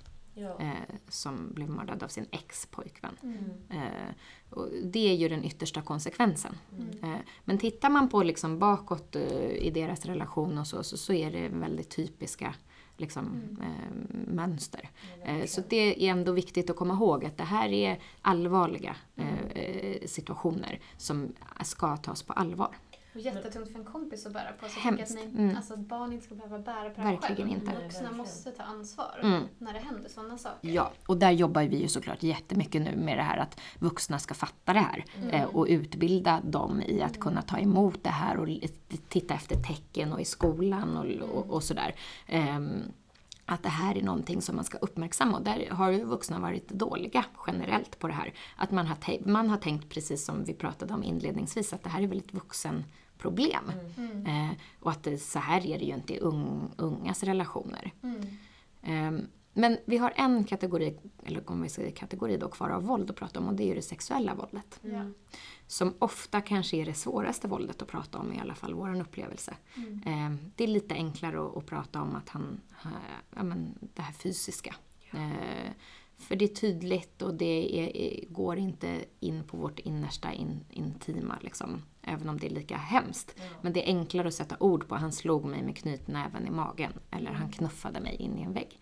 Ja. eh, som blev mördad av sin ex-pojkvän. Mm. Eh, och det är ju den yttersta konsekvensen. Mm. Eh, men tittar man på liksom bakåt eh, i deras relation och så, så, så är det väldigt typiska liksom, Mm. eh, mönster. Eh. Så det är ändå viktigt att komma ihåg att det här är allvarliga Mm. situationer som ska tas på allvar. Och jättetungt för en kompis att bära på. Så jag Hemskt. att, ni, Mm. alltså, att barn inte ska behöva bära på det Verkligen själv. inte. Vuxna måste ta ansvar Mm. när det händer sådana saker. Ja, och där jobbar vi ju såklart jättemycket nu med det här att vuxna ska fatta det här Mm. eh, och utbilda dem i att kunna ta emot det här och titta efter tecken och i skolan och, och, och sådär. Ehm, att det här är någonting som man ska uppmärksamma och där har ju vuxna varit dåliga generellt på det här. Att man har, man har tänkt precis som vi pratade om inledningsvis att det här är väl ett vuxenproblem. Mm. Eh, och att det, så här är det ju inte i ung, ungas relationer. Mm. Ehm, Men vi har en kategori, eller om vi säger kategori då, kvar av våld att prata om och det är ju det sexuella våldet. Ja. Som ofta kanske är det svåraste våldet att prata om, i alla fall vår upplevelse. Mm. Ehm, Det är lite enklare att, att prata om att han, eh, ja men det här fysiska. Eh, För det är tydligt och det är, är, går inte in på vårt innersta in, intima liksom. Även om det är lika hemskt. Ja. Men det är enklare att sätta ord på han slog mig med knytnäven i magen. Eller han knuffade mig in i en vägg.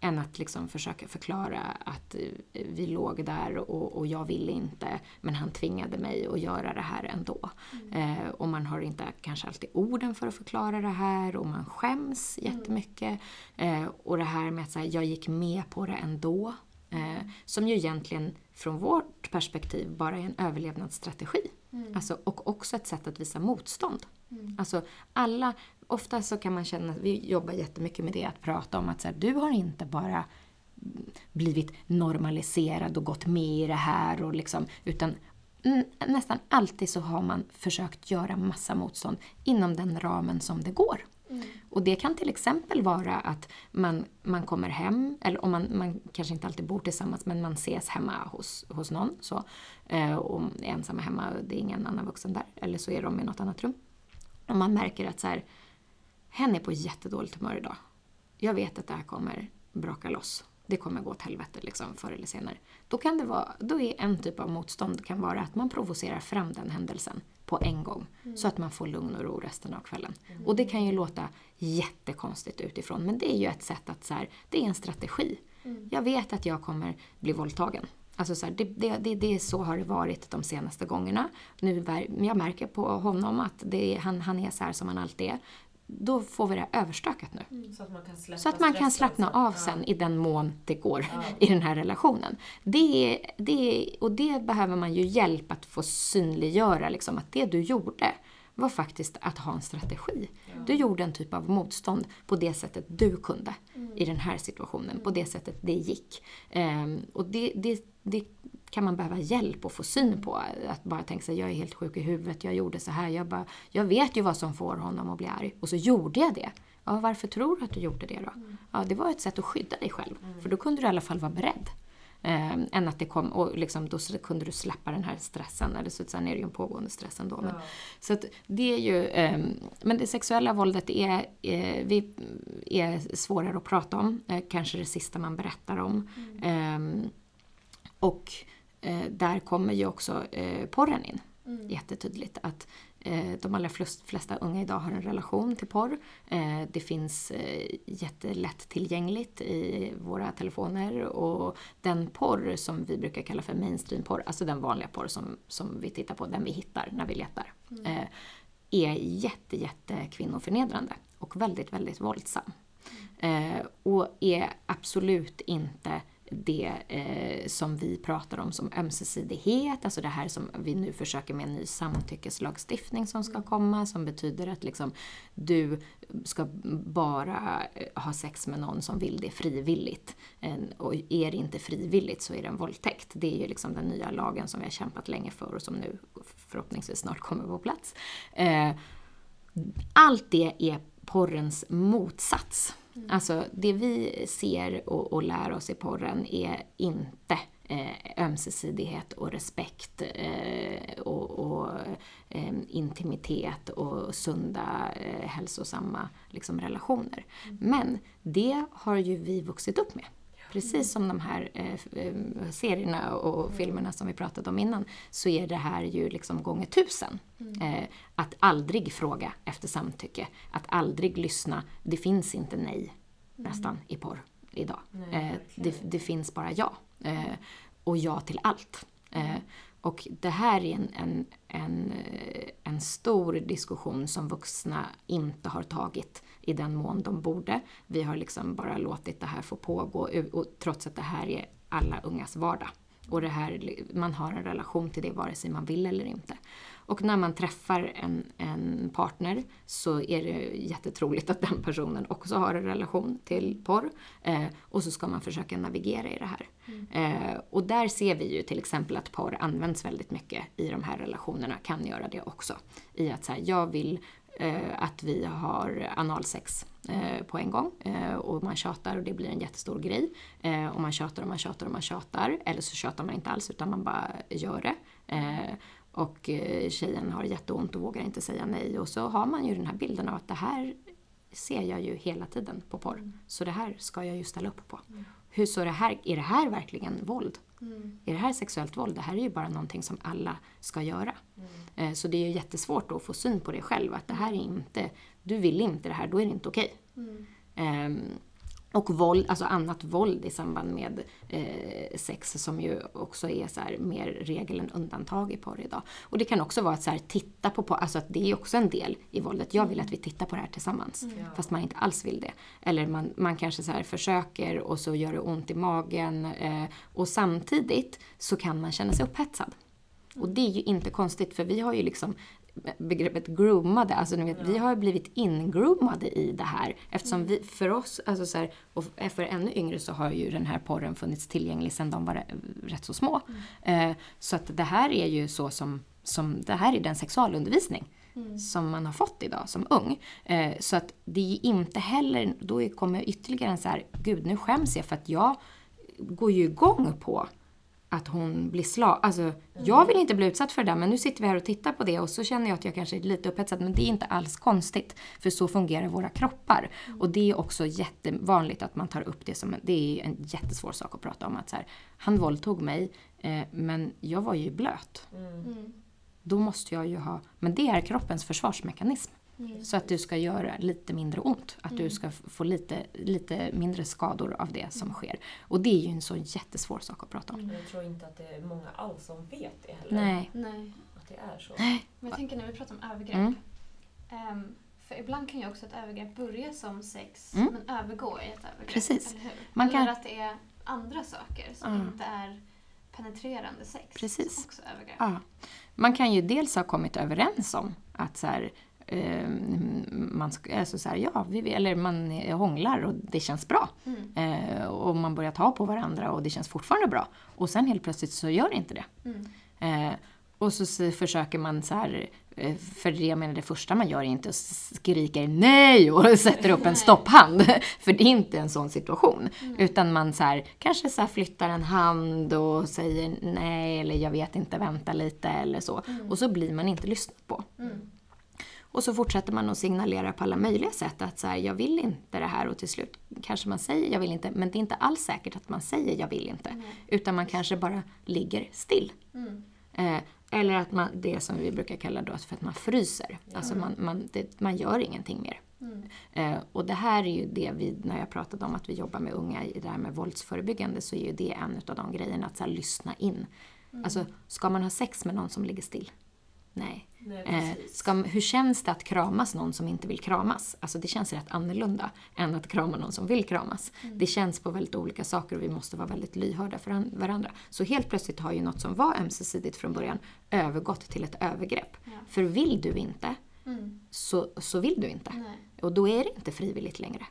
Än att liksom försöka förklara att eh, vi låg där och, och jag ville inte. Men han tvingade mig att göra det här ändå. Eh, och man har inte kanske alltid orden för att förklara det här. Och man skäms jättemycket. Eh, och det här med att säga, jag gick med på det ändå. Eh, som ju egentligen från vårt perspektiv bara är en överlevnadsstrategi. Mm. Alltså, och också ett sätt att visa motstånd. Mm. Alltså alla, ofta så kan man känna, vi jobbar jättemycket med det, att prata om att så här, du har inte bara blivit normaliserad och gått med i det här och liksom, utan nästan alltid så har man försökt göra massa motstånd inom den ramen som det går. Mm. Och det kan till exempel vara att man, man kommer hem, eller om man, man kanske inte alltid bor tillsammans, men man ses hemma hos, hos någon. Så, eh, och är ensamma hemma, det är ingen annan vuxen där. Eller så är de i något annat rum. Och man märker att så här, hen är på jättedåligt humör idag. Jag vet att det här kommer braka loss. Det kommer gå åt helvete liksom, förr eller senare. Då, kan det vara, då är en typ av motstånd kan vara att man provocerar fram den händelsen på en gång. Så att man får lugn och ro resten av kvällen. Och det kan ju låta jättekonstigt utifrån, men det är ju ett sätt att så här, det är en strategi. Mm. Jag vet att jag kommer bli våldtagen. Alltså så här, det, det, det, det, så har det varit de senaste gångerna. Nu, jag märker på honom att det, han, han är så här som han alltid är. Då får vi det överstökat nu. Så att man kan släppa att man kan slappna av sen i den mån det går Ja. i den här relationen. Det, det, och det behöver man ju hjälp att få synliggöra, liksom, att det du gjorde var faktiskt att ha en strategi. Ja. Du gjorde en typ av motstånd på det sättet du kunde Mm. i den här situationen, på det sättet det gick. Ehm, och det, det, det kan man behöva hjälp att få syn på. Att bara tänka sig, jag är helt sjuk i huvudet, jag gjorde så här. Jag, bara, jag vet ju vad som får honom att bli arg. Och så gjorde jag det. Ja, varför tror du att du gjorde det då? Ja, det var ett sätt att skydda dig själv. För då kunde du i alla fall vara beredd. Ehm, än att det kom, och liksom, då kunde du släppa den här stressen. Eller så, sen är det ju en pågående stress ändå. Men, Ja. så det är ju, ehm, men det sexuella våldet är, eh, vi, är svårare att prata om. Eh, kanske det sista man berättar om. Ehm, och eh, där kommer ju också eh, porren in. Mm. Jättetydligt att eh, de allra flest, flesta unga idag har en relation till porr. Eh, det finns eh, jättelätt tillgängligt i våra telefoner och den porr som vi brukar kalla för mainstream-porr, alltså den vanliga porr som, som vi tittar på, den vi hittar när vi letar, eh, är jätte, jätte kvinnoförnedrande och väldigt, väldigt våldsam. Eh, och är absolut inte det eh, som vi pratar om som ömsesidighet, alltså det här som vi nu försöker med en ny samtyckeslagstiftning som ska komma, som betyder att liksom, du ska bara eh, ha sex med någon som vill det frivilligt. Och är det inte frivilligt så är det en våldtäkt. Det är ju liksom den nya lagen som vi har kämpat länge för och som nu förhoppningsvis snart kommer på plats. Eh, allt det är porrens motsats. Alltså det vi ser och, och lär oss i porren är inte eh, ömsesidighet och respekt eh, och, och eh, intimitet och sunda, eh, hälsosamma liksom, relationer. Men det har ju vi vuxit upp med. Precis som de här eh, eh, serierna och filmerna som vi pratade om innan, så är det här ju liksom gånger tusen. Eh, att aldrig fråga efter samtycke, att aldrig lyssna. Det finns inte nej nästan i porr idag. Nej, Eh, det, det finns bara ja. Eh, och ja till allt. Eh, och det här är en, en, en, en stor diskussion som vuxna inte har tagit i den mån de borde. Vi har liksom bara låtit det här få pågå och, trots att det här är alla ungas vardag. Och det här, man har en relation till det vare sig man vill eller inte. Och när man träffar en, en partner så är det jättetroligt att den personen också har en relation till porr. Eh, och så ska man försöka navigera i det här. Eh, och där ser vi ju till exempel att porr används väldigt mycket i de här relationerna, kan göra det också. I att så här, jag vill att vi har analsex eh, på en gång eh, och man tjatar och det blir en jättestor grej. Eh, och man tjatar och man tjatar och man tjatar. Eller så tjatar man inte alls utan man bara gör det. Eh, och eh, tjejen har jätteont och vågar inte säga nej. Och så har man ju den här bilden av att det här ser jag ju hela tiden på porr. Så det här ska jag ju ställa upp på. Hur så det här, är det här verkligen våld? Mm. Är det här sexuellt våld? Det här är ju bara någonting som alla ska göra. Eh, Så det är ju jättesvårt att få syn på det själv. Att det här är inte, du vill inte det här, då är det inte okej. Mm. Och våld, alltså annat våld i samband med eh, sex som ju också är så mer regel än undantag i porr idag. Och det kan också vara att så här, titta på porr, alltså att det är också en del i våldet. Jag vill att vi tittar på det här tillsammans. Fast man inte alls vill det. Eller man, man kanske så försöker och så gör det ont i magen. Eh, och samtidigt så kan man känna sig upphetsad. Och det är ju inte konstigt för vi har ju liksom begreppet groomade, alltså ni vet, vi har blivit ingroomade i det här. Eftersom vi, för oss, alltså så här, och för ännu yngre så har ju den här porren funnits tillgänglig sedan de var rätt så små. Eh, så att det här är ju så som, som det här är den sexualundervisning som man har fått idag som ung. Eh, så att det är inte heller, då kommer ytterligare en så här, gud nu skäms jag för att jag går ju igång på att hon blir slag. Alltså, jag vill inte bli utsatt för det där, men nu sitter vi här och tittar på det och så känner jag att jag kanske är lite upphetsad. Men det är inte alls konstigt, för så fungerar våra kroppar. Och det är också jättevanligt att man tar upp det som, det är en jättesvår sak att prata om. Att så här, han våldtog mig, eh, men jag var ju blöt. Mm. Då måste jag ju ha, men det är kroppens försvarsmekanism. Mm. Så att du ska göra lite mindre ont. Att du ska få lite, lite mindre skador av det som sker. Och det är ju en så jättesvår sak att prata om. Men Jag tror inte att det är många alls som vet det heller. Nej. Nej. Att det är så. Men jag tänker när vi pratar om övergrepp. Mm. ehm, för ibland kan ju också ett övergrepp börja som sex Mm. men övergå i ett övergrepp. Precis. Eller hur? Man eller kan- att det är andra saker som Ja. inte är penetrerande sex. Precis. Som också är övergrepp. Ja. Man kan ju dels ha kommit överens om att så här, eh, man alltså så här, ja, vi, eller man hånglar och det känns bra. Mm. Eh, och man börjar ta på varandra och det känns fortfarande bra. Och sen helt plötsligt så gör det inte det. Mm. Eh, och så, försöker man så här, för det jag menar det första man gör är inte att skrika nej och *laughs* sätter upp en stopphand. *laughs* För det är inte en sån situation. Mm. Utan man så här, kanske så flyttar en hand och säger nej eller jag vet inte, vänta lite eller så. Och så blir man inte lyssnad på. Mm. Och så fortsätter man att signalera på alla möjliga sätt att så här, jag vill inte det här och till slut kanske man säger jag vill inte. Men det är inte alls säkert att man säger jag vill inte. Nej. Utan man kanske bara ligger still. Mm. Eh, eller att man, det som vi brukar kalla då för att man fryser. Alltså man, man, det, man gör ingenting mer. Mm. Eh, och det här är ju det vi, när jag pratade om att vi jobbar med unga i det här med våldsförebyggande, så är ju det en av de grejerna, att så här, lyssna in. Alltså, ska man ha sex med någon som ligger still? Nej. Nej, Eh, ska, hur känns det att kramas någon som inte vill kramas? Alltså det känns rätt annorlunda än att krama någon som vill kramas. Det känns på väldigt olika saker och vi måste vara väldigt lyhörda för an- varandra. Så helt plötsligt har ju något som var ömsesidigt från början övergått till ett övergrepp. Ja. För vill du inte, Mm. så, så vill du inte. Nej. Och då är det inte frivilligt längre.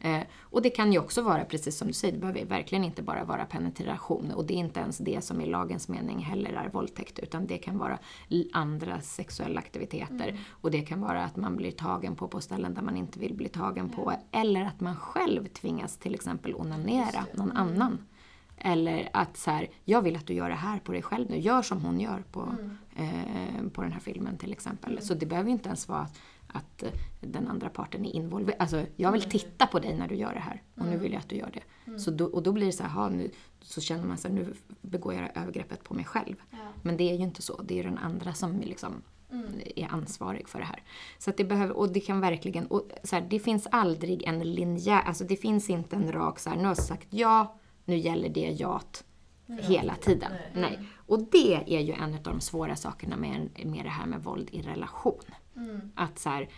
Eh, och det kan ju också vara, precis som du säger, det behöver verkligen inte bara vara penetration. Och det är inte ens det som i lagens mening heller är våldtäkt. Utan det kan vara andra sexuella aktiviteter. Och det kan vara att man blir tagen på på ställen där man inte vill bli tagen på. Eller att man själv tvingas till exempel onanera någon annan. Eller att så här, jag vill att du gör det här på dig själv nu. Gör som hon gör på, eh, på den här filmen till exempel. Så det behöver inte ens vara att, att den andra parten är involverad. Alltså, jag vill titta på dig när du gör det här. Och nu vill jag att du gör det. Så då, och då blir det så här, "Ha, nu, så känner man sig nu begår jag övergreppet på mig själv. Ja. Men det är ju inte så. Det är den andra som liksom Mm. är ansvarig för det här. Så att det behöver, och det kan verkligen, och så här, det finns aldrig en linjär, alltså det finns inte en rak så här, nu har jag sagt ja, nu gäller det jat hela tiden. Nej. Nej. Och det är ju en av de svåra sakerna med, med det här med våld i relation. Mm. Att så här,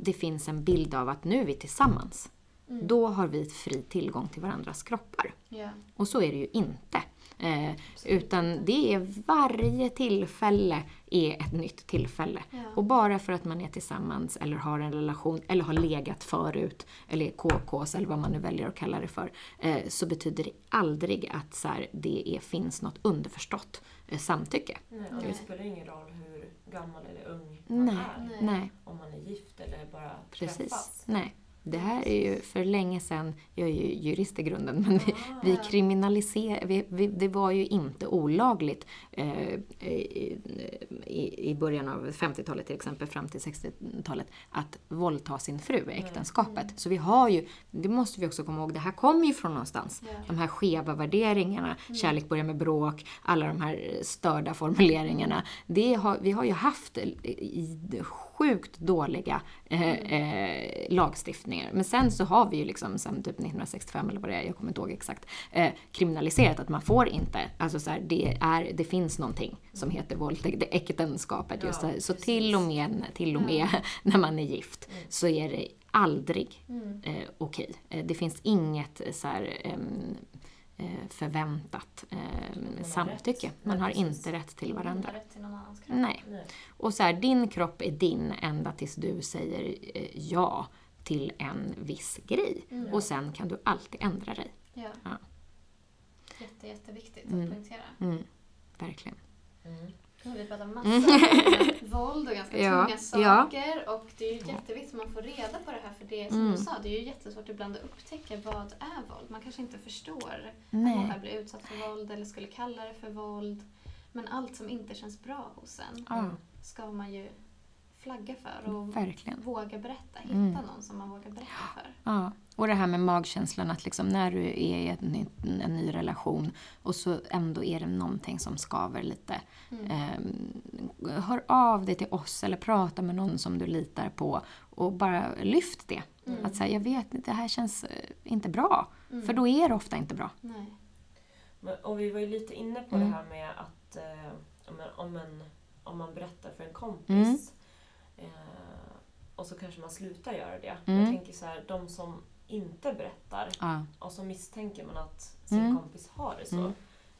det finns en bild av att nu är vi tillsammans. Mm. Då har vi fri tillgång till varandras kroppar. Ja. Och så är det ju inte. Eh, utan det är varje tillfälle är ett nytt tillfälle. Ja. Och bara för att man är tillsammans eller har en relation eller har legat förut eller är KKs eller vad man nu väljer att kalla det för. Eh, så betyder det aldrig att så här, det är, finns något underförstått eh, samtycke. Nej, och det spelar ingen roll hur gammal eller ung man Nej, är. Nej, Om man är gift eller bara precis. träffas. Nej. Det här är ju för länge sedan, jag är ju jurist i grunden, men vi, Ah. vi kriminaliserar, vi, vi, det var ju inte olagligt eh, i, i, i början av 50-talet till exempel fram till 60-talet att våldta sin fru i äktenskapet. Så vi har ju, det måste vi också komma ihåg, det här kommer ju från någonstans. Ja. De här skeva värderingarna, kärlek börjar med bråk, alla de här störda formuleringarna. Det har, vi har ju haft i- i sjukt dåliga eh, eh, lagstiftningar. Men sen så har vi ju liksom sen typ 1965 eller vad det är, jag kommer inte ihåg exakt, eh, kriminaliserat att man får inte, alltså så här, det, är, det finns någonting som heter våldtäkt, det äktenskapet just Ja. Så till och med, till och med *laughs* när man är gift så är det aldrig Mm. eh, okej. Eh, det finns inget så här, ehm, eh, förväntat eh, samtycke. Man har inte rätt till varandra. har rätt till någon annans kropp. Nej. Och så här, din kropp är din ända tills du säger eh, ja till en viss grej. Mm. Och sen kan du alltid ändra dig. Ja. Ja. Jätte, jätteviktigt Mm. att poängtera. Mm, verkligen. Mm. Nu har vi pratat massa om *laughs* våld och ganska Ja, tunga ja. saker och det är ju jätteviktigt att man får reda på det här för det som Mm. du sa, det är ju jättesvårt ibland att upptäcka vad är våld. Man kanske inte förstår att Nej. man själv blir utsatt för våld eller skulle kalla det för våld. Men allt som inte känns bra hos en Ja, ska man ju flagga för och verkligen. våga berätta. Hitta Mm. någon som man vågar berätta för. Ja. Och det här med magkänslan att liksom när du är i nytt, en ny relation och så ändå är det någonting som skaver lite. Mm. Eh, hör av dig till oss eller prata med någon som du litar på och bara lyft det. Mm. Att säga, jag vet inte, det här känns eh, inte bra. Mm. För då är det ofta inte bra. Nej. Och vi var ju lite inne på Mm. det här med att eh, om, en, om man berättar för en kompis Mm. eh, och så kanske man slutar göra det. Mm. Jag tänker så här, de som inte berättar Ja. och så misstänker man att sin Mm. kompis har det så. Mm.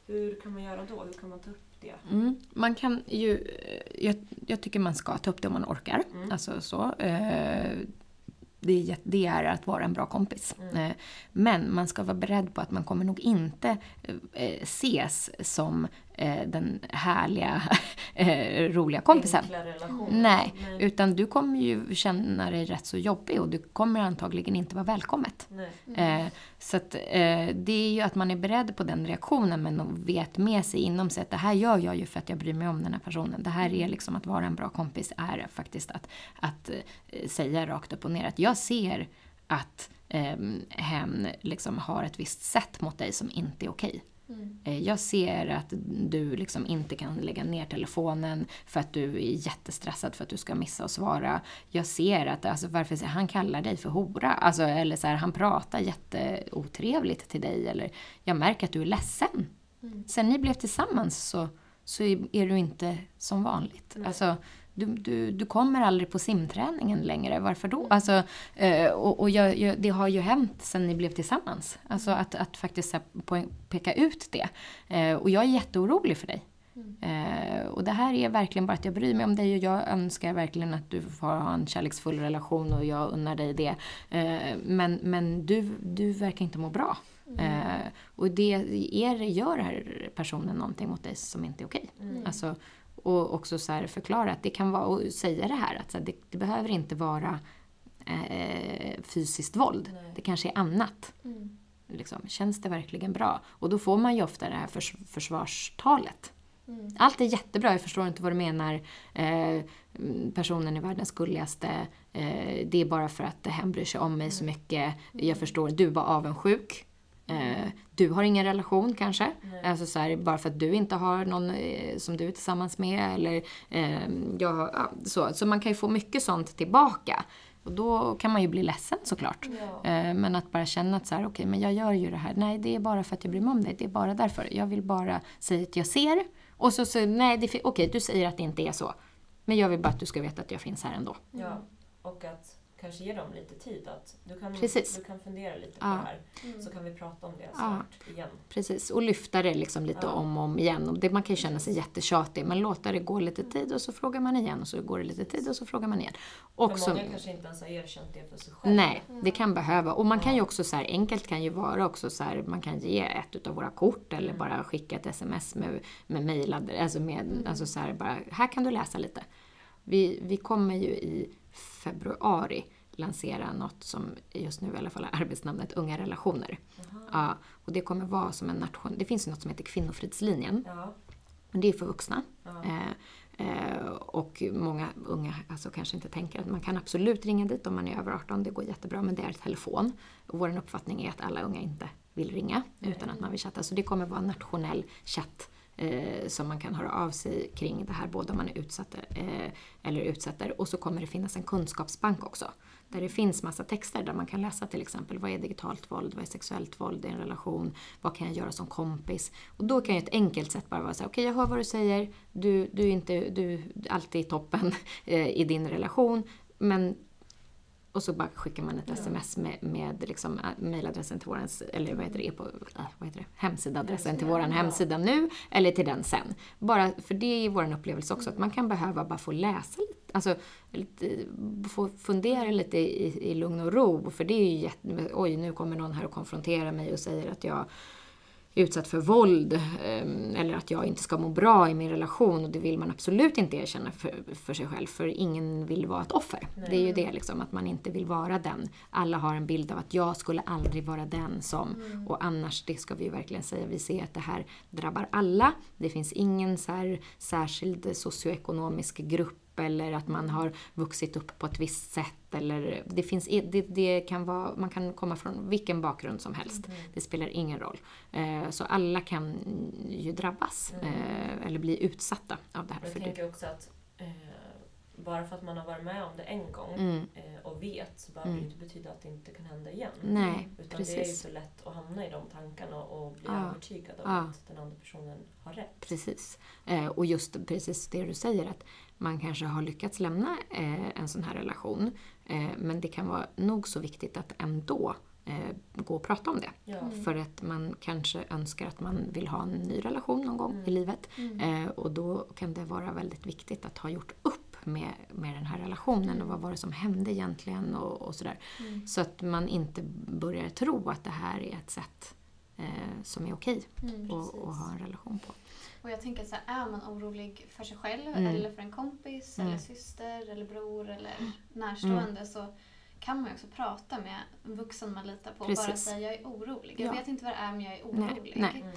Hur kan man göra då? Hur kan man ta upp det? Mm. Man kan ju, eh, jag, jag tycker man ska ta upp det om man orkar. Mm. Alltså så. Eh, det, det är att vara en bra kompis. Mm. Eh, men man ska vara beredd på att man kommer nog inte eh, ses som den härliga, *laughs* eh, roliga kompisen. Nej, Nej. utan du kommer ju känna dig rätt så jobbig och du kommer antagligen inte vara välkommet. Nej. Eh, så att, eh, det är ju att man är beredd på den reaktionen men vet med sig inom sig att det här gör jag ju för att jag bryr mig om den här personen. Det här är liksom att vara en bra kompis är faktiskt att, att eh, säga rakt upp och ner att jag ser att eh, hen liksom har ett visst sätt mot dig som inte är okej. Mm. Eh, Jag ser att du liksom inte kan lägga ner telefonen för att du är jättestressad för att du ska missa att svara. Jag ser att, alltså varför han kallar dig för hora. Alltså, eller så här, han pratar jätteotrevligt till dig. Eller jag märker att du är ledsen. Mm. Sen ni blev tillsammans så, så är du inte som vanligt. Nej. Alltså, du, du, du kommer aldrig på simträningen längre. Varför då? Alltså, eh, och och jag, jag, det har ju hänt sen ni blev tillsammans. Alltså att, att faktiskt här, peka ut det. Eh, och jag är jätteorolig för dig. Mm. Eh, och det här är verkligen bara att jag bryr mig om dig och jag önskar verkligen att du får ha en kärleksfull relation och jag unnar dig det. Men men du, du verkar inte må bra. Eh, och det är, gör den här personen någonting mot dig som inte är okej. Mm. Alltså, och också så här förklara att det kan vara, och säga det här, att här, det, det behöver inte vara eh, fysiskt våld. Nej. Det kanske är annat. Mm. Liksom. Känns det verkligen bra? Och då får man ju ofta det här förs försvarstalet. Mm. Allt är jättebra, jag förstår inte vad du menar. Eh, mm, personen är världens gulligaste. Eh, det är bara för att hen bryr sig om mig så mycket. Jag förstår, du var avundsjuk. Eh, du har ingen relation kanske. Nej. Alltså så här, bara för att du inte har någon eh, som du är tillsammans med. Eller, eh, ja, så. så man kan ju få mycket sånt tillbaka. Och då kan man ju bli ledsen såklart. Ja. Eh, men att bara känna att så här, okej, men jag gör ju det här. Nej, det är bara för att jag bryr mig om dig. Det är bara därför. Jag vill bara säga att jag ser. Och så säger nej, okej, du säger att det inte är så. Men jag vill bara att du ska veta att jag finns här ändå. Ja, och att kanske ge dem lite tid. Att du, kan, Precis. du kan fundera lite på Ja. det här, så kan vi prata om det snart igen. Precis, och lyfta det liksom lite Ja. om och om igen. Och det, man kan ju känna sig jättetjatig, men låta det gå lite tid och så frågar man igen och så går det lite tid och så frågar man igen. Och för så, många kanske inte ens har erkänt det för sig själv. nej, det kan behöva. Och man kan ju också så här, enkelt kan ju vara också så här, man kan ge ett utav våra kort eller bara skicka ett sms med, med mejladress, alltså med, alltså så här, bara, här kan du läsa lite. Vi, vi kommer ju i februari lansera något som just nu i alla fall är arbetsnamnet Unga relationer. Ja, och det kommer vara som en nation... Det finns ju något som heter Kvinnofridslinjen. Ja, Men det är för vuxna. ja. Eh, eh, och många unga alltså, kanske inte tänker att man kan absolut ringa dit om man är över 18. Det går jättebra, men det är telefon. Och vår uppfattning är att alla unga inte vill ringa utan att man vill chatta. Så det kommer vara en nationell chatt eh, som man kan höra av sig kring det här, både om man är utsatt eh, eller utsätter. Och så kommer det finnas en kunskapsbank också. Där det finns massa texter där man kan läsa till exempel vad är digitalt våld, vad är sexuellt våld i en relation, vad kan jag göra som kompis? Och då kan ju ett enkelt sätt bara vara så okej okej jag hör vad du säger, du, du är inte, du alltid i toppen *laughs* eh, i din relation, men och så bara skickar man ett sms med, med liksom, äh, mejladressen till våran, eller vad heter det, på, äh, vad heter det, hemsidaadressen till våran Ja. hemsida nu, eller till den sen. Bara, för det är vår upplevelse också, att man kan behöva bara få läsa lite, alltså lite, få fundera lite i, i lugn och ro. För det är ju jätte, oj nu kommer någon här och konfronterar mig och säger att jag utsatt för våld eh, eller att jag inte ska må bra i min relation och det vill man absolut inte erkänna för, för sig själv för ingen vill vara ett offer. Det är ju det liksom, att man inte vill vara den. Alla har en bild av att jag skulle aldrig vara den som och annars, det ska vi ju verkligen säga, vi ser att det här drabbar alla. Det finns ingen så här särskild socioekonomisk grupp eller att man har vuxit upp på ett visst sätt. Eller det finns, det, det kan vara, man kan komma från vilken bakgrund som helst. Det spelar ingen roll. Eh, så alla kan ju drabbas eh, eller bli utsatta av det här. Jag tänker också att eh, bara för att man har varit med om det en gång Mm. och vet så behöver Mm. det inte betyda att det inte kan hända igen. Nej, Utan det är ju precis. så lätt att hamna i de tankarna och bli Ja. övertygad om Ja. att den andra personen har rätt. Precis. Och just precis det du säger att man kanske har lyckats lämna eh, en sån här relation. Eh, men det kan vara nog så viktigt att ändå eh, gå och prata om det. Ja. För att man kanske önskar att man vill ha en ny relation någon gång Mm. i livet. Eh, och då kan det vara väldigt viktigt att ha gjort upp med, med den här relationen och vad var det som hände egentligen och, och sådär. Mm. Så att man inte börjar tro att det här är ett sätt eh, som är okej Mm. att ha en relation på. Och jag tänker så här, är man orolig för sig själv Mm. eller för en kompis Mm. eller syster eller bror eller närstående så kan man ju också prata med en vuxen man litar på och bara säga jag är orolig. Jag Ja. vet inte vad det är men jag är Nej, orolig. nej. Mm.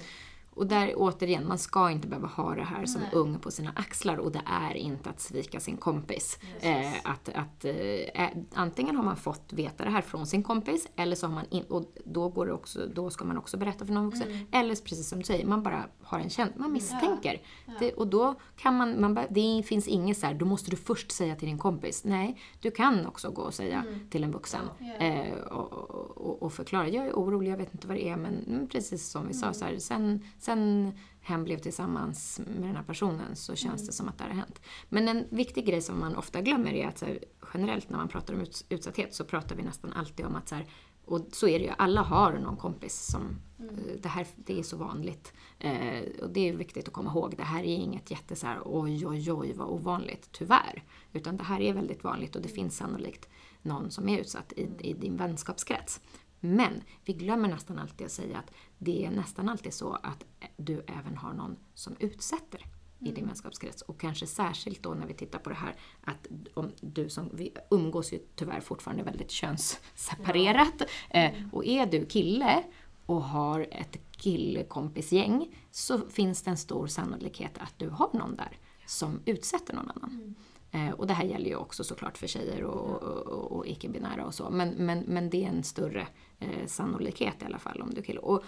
Och där återigen, man ska inte behöva ha det här som Nej. ung på sina axlar och det är inte att svika sin kompis. Eh, att, att, eh, antingen har man fått veta det här från sin kompis eller så har man in, och då, går det också, då ska man också berätta för någon vuxen. Mm. Eller precis som du säger, man bara har en känsla, man misstänker. Ja. Det, och då kan man, man det finns inget så här, då måste du först säga till din kompis. Nej, du kan också gå och säga Mm. till en vuxen. Ja. Eh, och, och, och förklara, jag är orolig, jag vet inte vad det är, men mm, precis som vi sa, så här, sen, sen hen blev tillsammans med den här personen så känns det som att det har hänt. Men en viktig grej som man ofta glömmer är att här, generellt när man pratar om uts- utsatthet så pratar vi nästan alltid om att så här, och så är det ju, alla har någon kompis som, eh, det här det är så vanligt. Eh, och det är viktigt att komma ihåg, det här är inget jätte så här, oj oj oj vad ovanligt, tyvärr. Utan det här är väldigt vanligt och det finns sannolikt någon som är utsatt i, i din vänskapskrets. Men vi glömmer nästan alltid att säga att det är nästan alltid så att du även har någon som utsätter i din vänskapskrets. Och kanske särskilt då när vi tittar på det här att om du som, vi umgås ju tyvärr fortfarande väldigt könsseparerat. Eh, och är du kille och har ett killkompisgäng så finns det en stor sannolikhet att du har någon där som utsätter någon annan. Eh, och det här gäller ju också såklart för tjejer och, och, och icke-binära och så. Men, men, men det är en större eh, sannolikhet i alla fall om du är kille. Och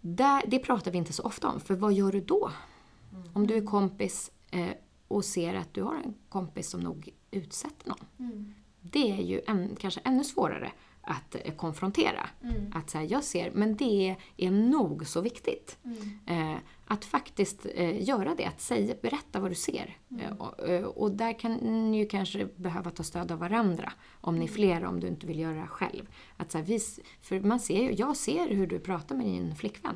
där, det pratar vi inte så ofta om, för vad gör du då? Om du är kompis eh, och ser att du har en kompis som nog utsätter någon. Mm. Det är ju en, kanske ännu svårare att eh, konfrontera. Mm. Att säga, jag ser, men det är nog så viktigt. Mm. Eh, att faktiskt eh, göra det, att säga, berätta vad du ser. Mm. Eh, och, och där kan ni ju kanske behöva ta stöd av varandra. Om ni är flera, om du inte vill göra det själv. Att så här, vi, s- för man ser ju, jag ser hur du pratar med din flickvän.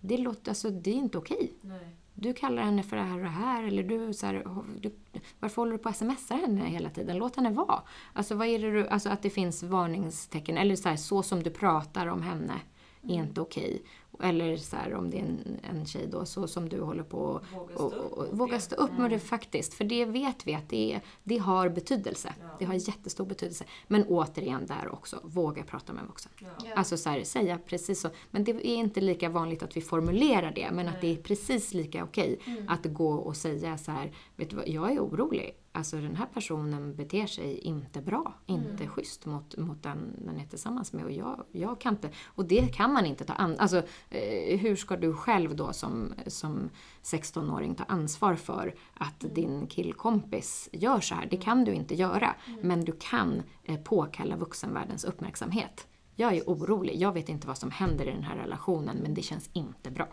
Det, låter, alltså, det är inte okej. Nej. Du kallar henne för det här och det här. Eller du, så här, du, varför håller du på att smsa henne hela tiden? Låt henne vara. Alltså, vad är det du, alltså att det finns varningstecken. Eller så, här, så som du pratar om henne är inte okej. Eller så här, om det är en, en tjej då, så som du håller på och, Våga stå och, upp och, mot våga stå upp med det faktiskt. För det vet vi att det, är, det har betydelse. Ja. Det har jättestor betydelse. Men återigen där också, våga prata med en vuxen. Ja. Alltså så här, säga precis så. Men det är inte lika vanligt att vi formulerar det, men att Nej. det är precis lika okej Mm. att gå och säga så här, vet du vad, jag är orolig. Alltså den här personen beter sig inte bra, inte Mm. schysst mot, mot den den är tillsammans med och jag, jag kan inte, och det kan man inte ta an, alltså eh, hur ska du själv då som, som 16-åring ta ansvar för att Mm. din killkompis gör så här? Det kan du inte göra, Mm. men du kan eh, påkalla vuxenvärldens uppmärksamhet. Jag är orolig, jag vet inte vad som händer i den här relationen men det känns inte bra.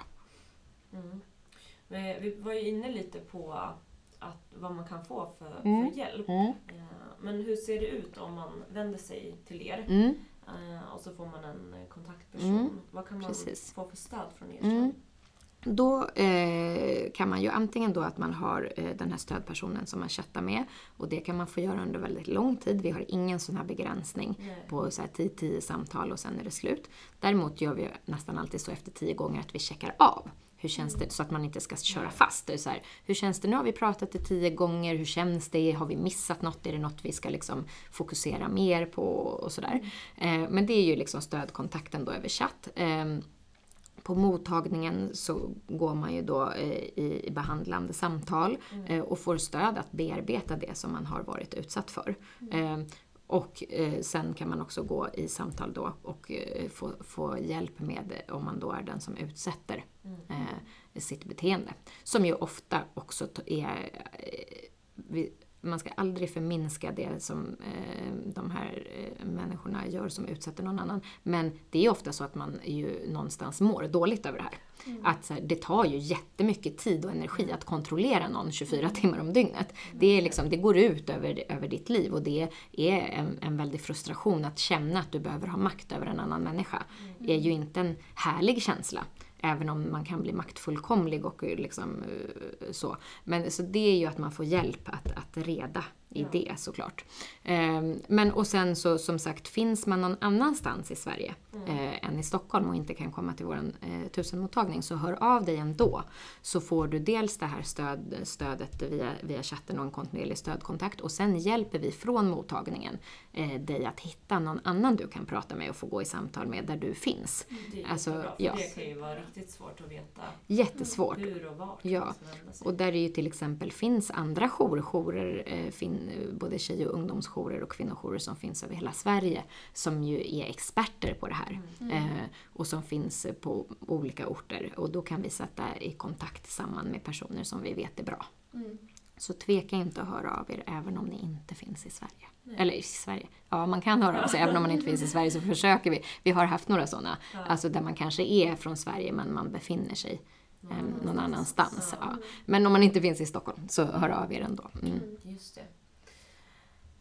Mm. Vi var ju inne lite på att, vad man kan få för, Mm. för hjälp. Mm. Eh, Men hur ser det ut om man vänder sig till er Mm. eh, och så får man en kontaktperson? Mm. Vad kan man Precis. få för stöd från er? Mm. Då eh, kan man ju antingen då att man har eh, den här stödpersonen som man chattar med och det kan man få göra under väldigt lång tid. Vi har ingen sån här begränsning Nej. på så här 10-10 samtal och sen är det slut. Däremot gör vi nästan alltid så efter 10 gånger att vi checkar av. Hur känns det? Så att man inte ska köra fast. Det är så här, hur känns det? Nu har vi pratat i 10 gånger. Hur känns det? Har vi missat något? Är det något vi ska liksom fokusera mer på? Och sådär. Eh, men det är ju liksom stödkontakten då över chatt. Ehm, på mottagningen så går man ju då eh, i behandlande samtal eh, och får stöd att bearbeta det som man har varit utsatt för. Eh, Och eh, sen kan man också gå i samtal då och få, få hjälp med om man då är den som utsätter eh, sitt beteende. Som ju ofta också är... Eh, vi, man ska aldrig förminska det som eh, de här eh, människorna gör som utsätter någon annan. Men det är ofta så att man ju någonstans mår dåligt över det här. Att så här, det tar ju jättemycket tid och energi att kontrollera någon 24 timmar om dygnet. Det, är liksom, det går ut över, över ditt liv och det är en, en väldig frustration att känna att du behöver ha makt över en annan människa. Det är ju inte en härlig känsla. Även om man kan bli maktfullkomlig och eh, liksom eh, så. Men så det är ju att man får hjälp att, att reda i Ja. det såklart. Ehm, Men och sen så som sagt, finns man någon annanstans i Sverige eh, än i Stockholm och inte kan komma till vår eh, tusenmottagning så hör av dig ändå. Så får du dels det här stöd, stödet via, via chatten och en kontinuerlig stödkontakt och sen hjälper vi från mottagningen eh, dig att hitta någon annan du kan prata med och få gå i samtal med där du finns. Det är Alltså, jättebra, för ja. det kan ju vara riktigt svårt att veta Jättesvårt. hur och vart Ja. Och där det ju till exempel finns andra jourer, jourer fin, både tjej och ungdomsjourer och kvinnojourer som finns över hela Sverige, som ju är experter på det här. Eh, och som finns på olika orter. Och då kan vi sätta i kontakt samman med personer som vi vet är bra. Mm. Så tveka inte att höra av er även om ni inte finns i Sverige. Eller i Sverige. Ja, man kan höra av sig även om man inte finns i Sverige så försöker vi. Vi har haft några sådana. Ja. Alltså där man kanske är från Sverige men man befinner sig eh, någon annanstans. Så. Ja. Men om man inte finns i Stockholm så hör av er ändå. Mm. Just det.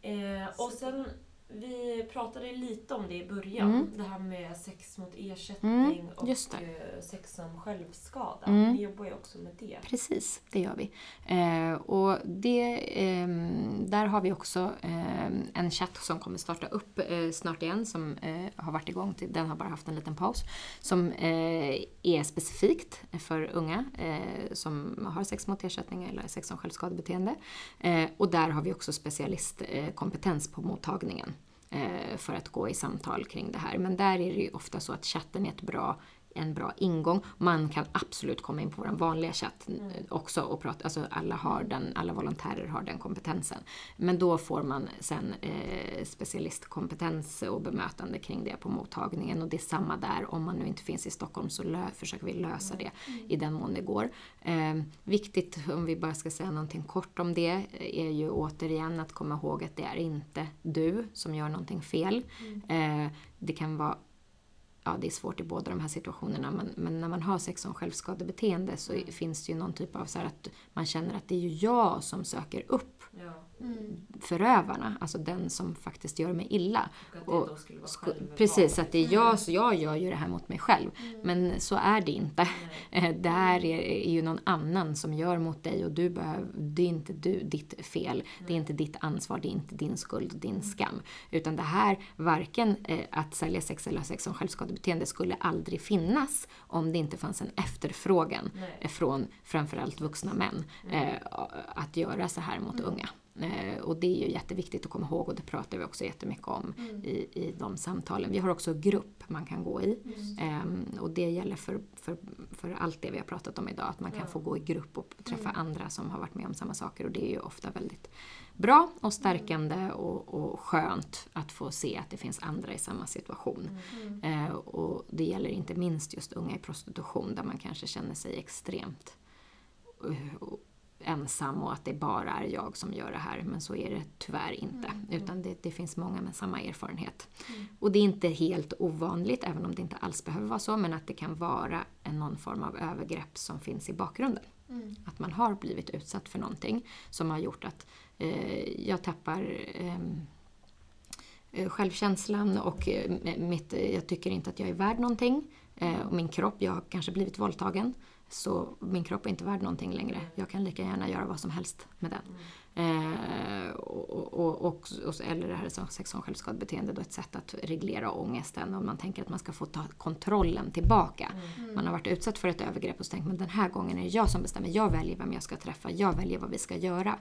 Eh, och sen, vi pratade lite om det i början. Mm. Det här med sex mot ersättning Mm, och eh, sex som självskada. Mm. Ni jobbar ju också med det. Precis, det gör vi. Eh, och det, ehm, där har vi också ehm, en chatt som kommer starta upp eh, snart igen som eh, har varit igång, till, den har bara haft en liten paus, som eh, är specifikt för unga eh, som har sex mot ersättning eller sex som självskadebeteende. Eh, och där har vi också specialistkompetens eh, kompetens på mottagningen eh, Eh, för att gå i samtal kring det här. Men där är det ju ofta så att chatten är ett bra en bra ingång. Man kan absolut komma in på vår vanliga chatt mm. också och prata, alltså alla, har den, alla volontärer har den kompetensen. Men då får man sen eh, specialistkompetens och bemötande kring det på mottagningen och det är samma där. Om man nu inte finns i Stockholm så lö, försöker vi lösa det mm. i den mån det går. Eh, viktigt, om vi bara ska säga någonting kort om det, är ju återigen att komma ihåg att det är inte du som gör någonting fel. Mm. Eh, det kan vara ja, det är svårt i båda de här situationerna, men, men när man har sex som självskadebeteende så mm. finns det ju någon typ av så att man känner att det är ju jag som söker upp ja. Mm. förövarna, alltså den som faktiskt gör mig illa. Och och, precis, att det är jag, så jag gör ju det här mot mig själv. Mm. Men så är det inte. *laughs* Det här är, är, ju någon annan som gör mot dig och du behöver, det är inte du, ditt fel, det är inte ditt ansvar, det är inte din skuld, din mm. skam. Utan det här, varken eh, att sälja sex eller ha sex som självskadebeteende skulle aldrig finnas om det inte fanns en efterfrågan Nej. från framförallt vuxna män eh, att göra så här mot mm. unga. Eh, och det är ju jätteviktigt att komma ihåg och det pratar vi också jättemycket om mm. i, i de samtalen. Vi har också grupp man kan gå i. Eh, och det gäller för, för, för allt det vi har pratat om idag, att man kan ja. få gå i grupp och träffa mm. andra som har varit med om samma saker och det är ju ofta väldigt bra och stärkande och, och skönt att få se att det finns andra i samma situation. Eh, och det gäller inte minst just unga i prostitution där man kanske känner sig extremt uh, ensam och att det bara är jag som gör det här. Men så är det tyvärr inte. Mm. Utan det, det, finns många med samma erfarenhet. Mm. Och det är inte helt ovanligt, även om det inte alls behöver vara så, men att det kan vara en någon form av övergrepp som finns i bakgrunden. Mm. Att man har blivit utsatt för någonting som har gjort att eh, jag tappar ehm, eh, självkänslan och eh, mitt, jag tycker inte att jag är värd någonting. Eh, och min kropp, jag har kanske blivit våldtagen. Så min kropp är inte värd någonting längre. Jag kan lika gärna göra vad som helst med den. Eh, och, och, och, eller det här är sex som självskadebeteende, då ett sätt att reglera ångesten. Om man tänker att man ska få ta kontrollen tillbaka. Mm. Man har varit utsatt för ett övergrepp och så tänker man den här gången är det jag som bestämmer. Jag väljer vem jag ska träffa, jag väljer vad vi ska göra.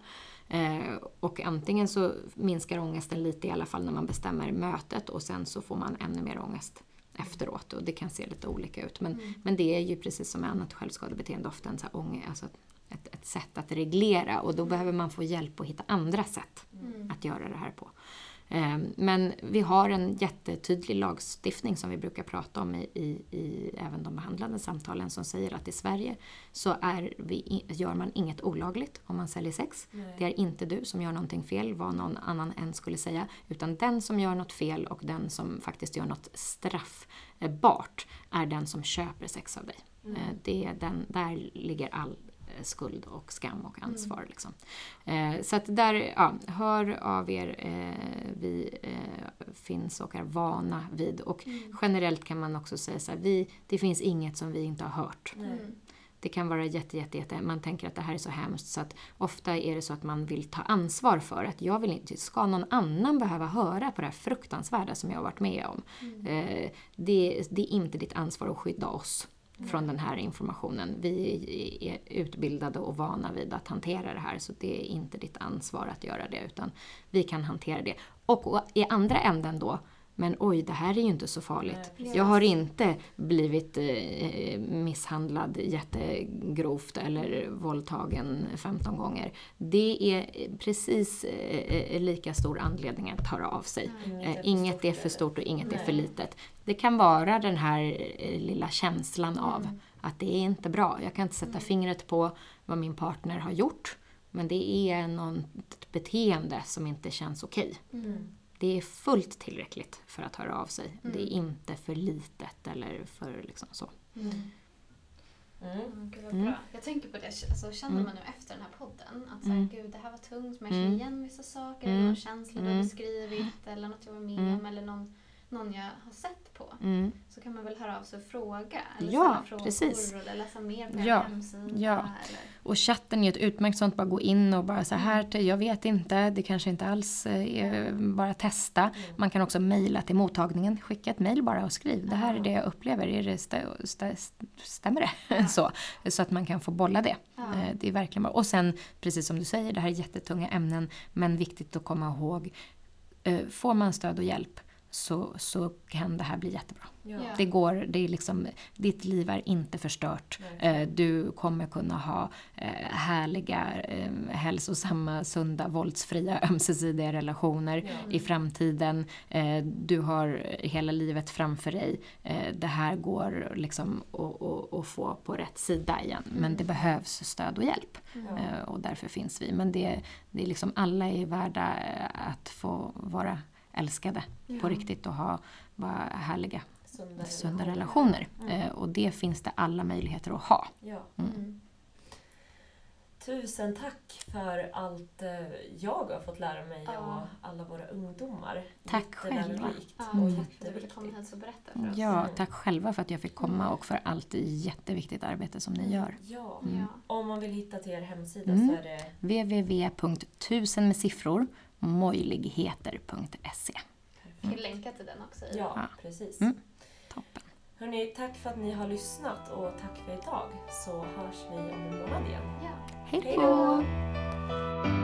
Eh, och antingen så minskar ångesten lite i alla fall när man bestämmer mötet och sen så får man ännu mer ångest efteråt och det kan se lite olika ut. Men, mm. men det är ju precis som med annat självskadebeteende ofta en så här ångest, alltså ett, ett sätt att reglera och då behöver man få hjälp att hitta andra sätt mm. att göra det här på. Ehm, men vi har en jättetydlig lagstiftning som vi brukar prata om i, i, i även de behandlande samtalen som säger att i Sverige så är vi, gör man inget olagligt om man säljer sex. Nej. Det är inte du som gör någonting fel, vad någon annan än skulle säga, utan den som gör något fel och den som faktiskt gör något straffbart är den som köper sex av dig. Mm. Det är den, där ligger all skuld och skam och ansvar. Mm. Liksom. Eh, så att där, ja, hör av er. Eh, vi eh, finns och är vana vid. Och mm. generellt kan man också säga så här, vi, det finns inget som vi inte har hört. Mm. Det kan vara jätte, jätte, jätte, man tänker att det här är så hemskt så att ofta är det så att man vill ta ansvar för att jag vill inte, ska någon annan behöva höra på det här fruktansvärda som jag har varit med om? Mm. Eh, det, det är inte ditt ansvar att skydda oss från den här informationen. Vi är utbildade och vana vid att hantera det här så det är inte ditt ansvar att göra det utan vi kan hantera det. Och i andra änden då men oj, det här är ju inte så farligt. Jag har inte blivit eh, misshandlad jättegrovt eller våldtagen 15 gånger. Det är precis eh, lika stor anledning att höra av sig. Mm, inget är för stort och inget Nej. är för litet. Det kan vara den här eh, lilla känslan av mm. att det är inte bra. Jag kan inte sätta mm. fingret på vad min partner har gjort. Men det är något beteende som inte känns okej. Okay. Mm det är fullt tillräckligt för att höra av sig. Mm. Det är inte för litet eller för liksom så. Mm. Mm. Gud, mm. Jag tänker på det, alltså, känner man nu efter den här podden att så här, mm. gud det här var tungt men jag känner igen vissa saker, eller någon känsla du har beskrivit eller något jag var med om eller någon någon jag har sett på mm. så kan man väl höra av sig och fråga. Eller ja, frågor precis. eller läsa mer på ja. hemsida. Ja. Eller. Och chatten är ett utmärkt sånt, bara gå in och bara så här, jag vet inte, det kanske inte alls är, bara testa. Mm. Man kan också mejla till mottagningen, skicka ett mejl bara och skriv, det här är det jag upplever, är det stä, stä, stämmer det? Ja. *laughs* så, så att man kan få bolla det. Ja. Eh, det är verkligen bra. Och sen, precis som du säger, det här är jättetunga ämnen, men viktigt att komma ihåg, eh, får man stöd och hjälp så, så kan det här bli jättebra. Ja. Det går, det är liksom, ditt liv är inte förstört. Nej. Eh, Du kommer kunna ha eh, härliga, eh, hälsosamma, sunda, våldsfria, *laughs* ömsesidiga relationer Ja. i framtiden. Eh, Du har hela livet framför dig. Eh, Det här går liksom att- få på rätt sida igen. Men det behövs stöd och hjälp. Ja. Eh, Och därför finns vi. Men det, det är liksom, alla är värda att få vara älskade på riktigt och ha bara härliga, Sunda, sunda relationer. Mm. Eh, Och det finns det alla möjligheter att ha. Ja. Mm. Tusen tack för allt eh, jag har fått lära mig Ja. och alla våra ungdomar. Tack själva. Ja, och tack för att du ville komma hit och berätta för oss. Ja, Mm. tack själva för att jag fick komma och för allt jätteviktigt arbete som ni gör. Ja. Ja. Om man vill hitta till er hemsida Mm. så är det www.tusen med siffror möjligheter.se Vi kan länka till den också. Ja, Ja. precis. Mm. Toppen. Hörrni, tack för att ni har lyssnat och tack för idag. Så hörs vi om en månad igen. Ja. Hej Hej då!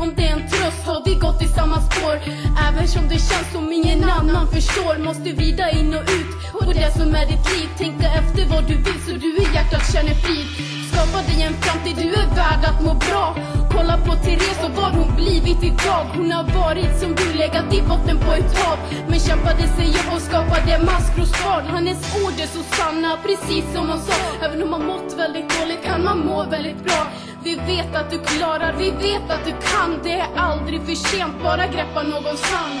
om det är en tröst har vi gått i samma spår. Även som det känns som ingen annan förstår Måste vrida in och ut. På det som är ditt liv Tänka efter vad du vill så du i hjärtat känner frid. Skapa dig en framtid, du är värd att må bra. Kolla på Therese och vad hon blivit idag. Hon har varit som du, legat i botten på ett hav. Men kämpade sig upp och skapade maskrosbarn Hennes ord är så sanna, precis som hon sa. Även om man mått väldigt dåligt kan man må väldigt bra. Vi vet att du klarar, vi vet att du kan. Det är aldrig för sent, bara greppa någons hand.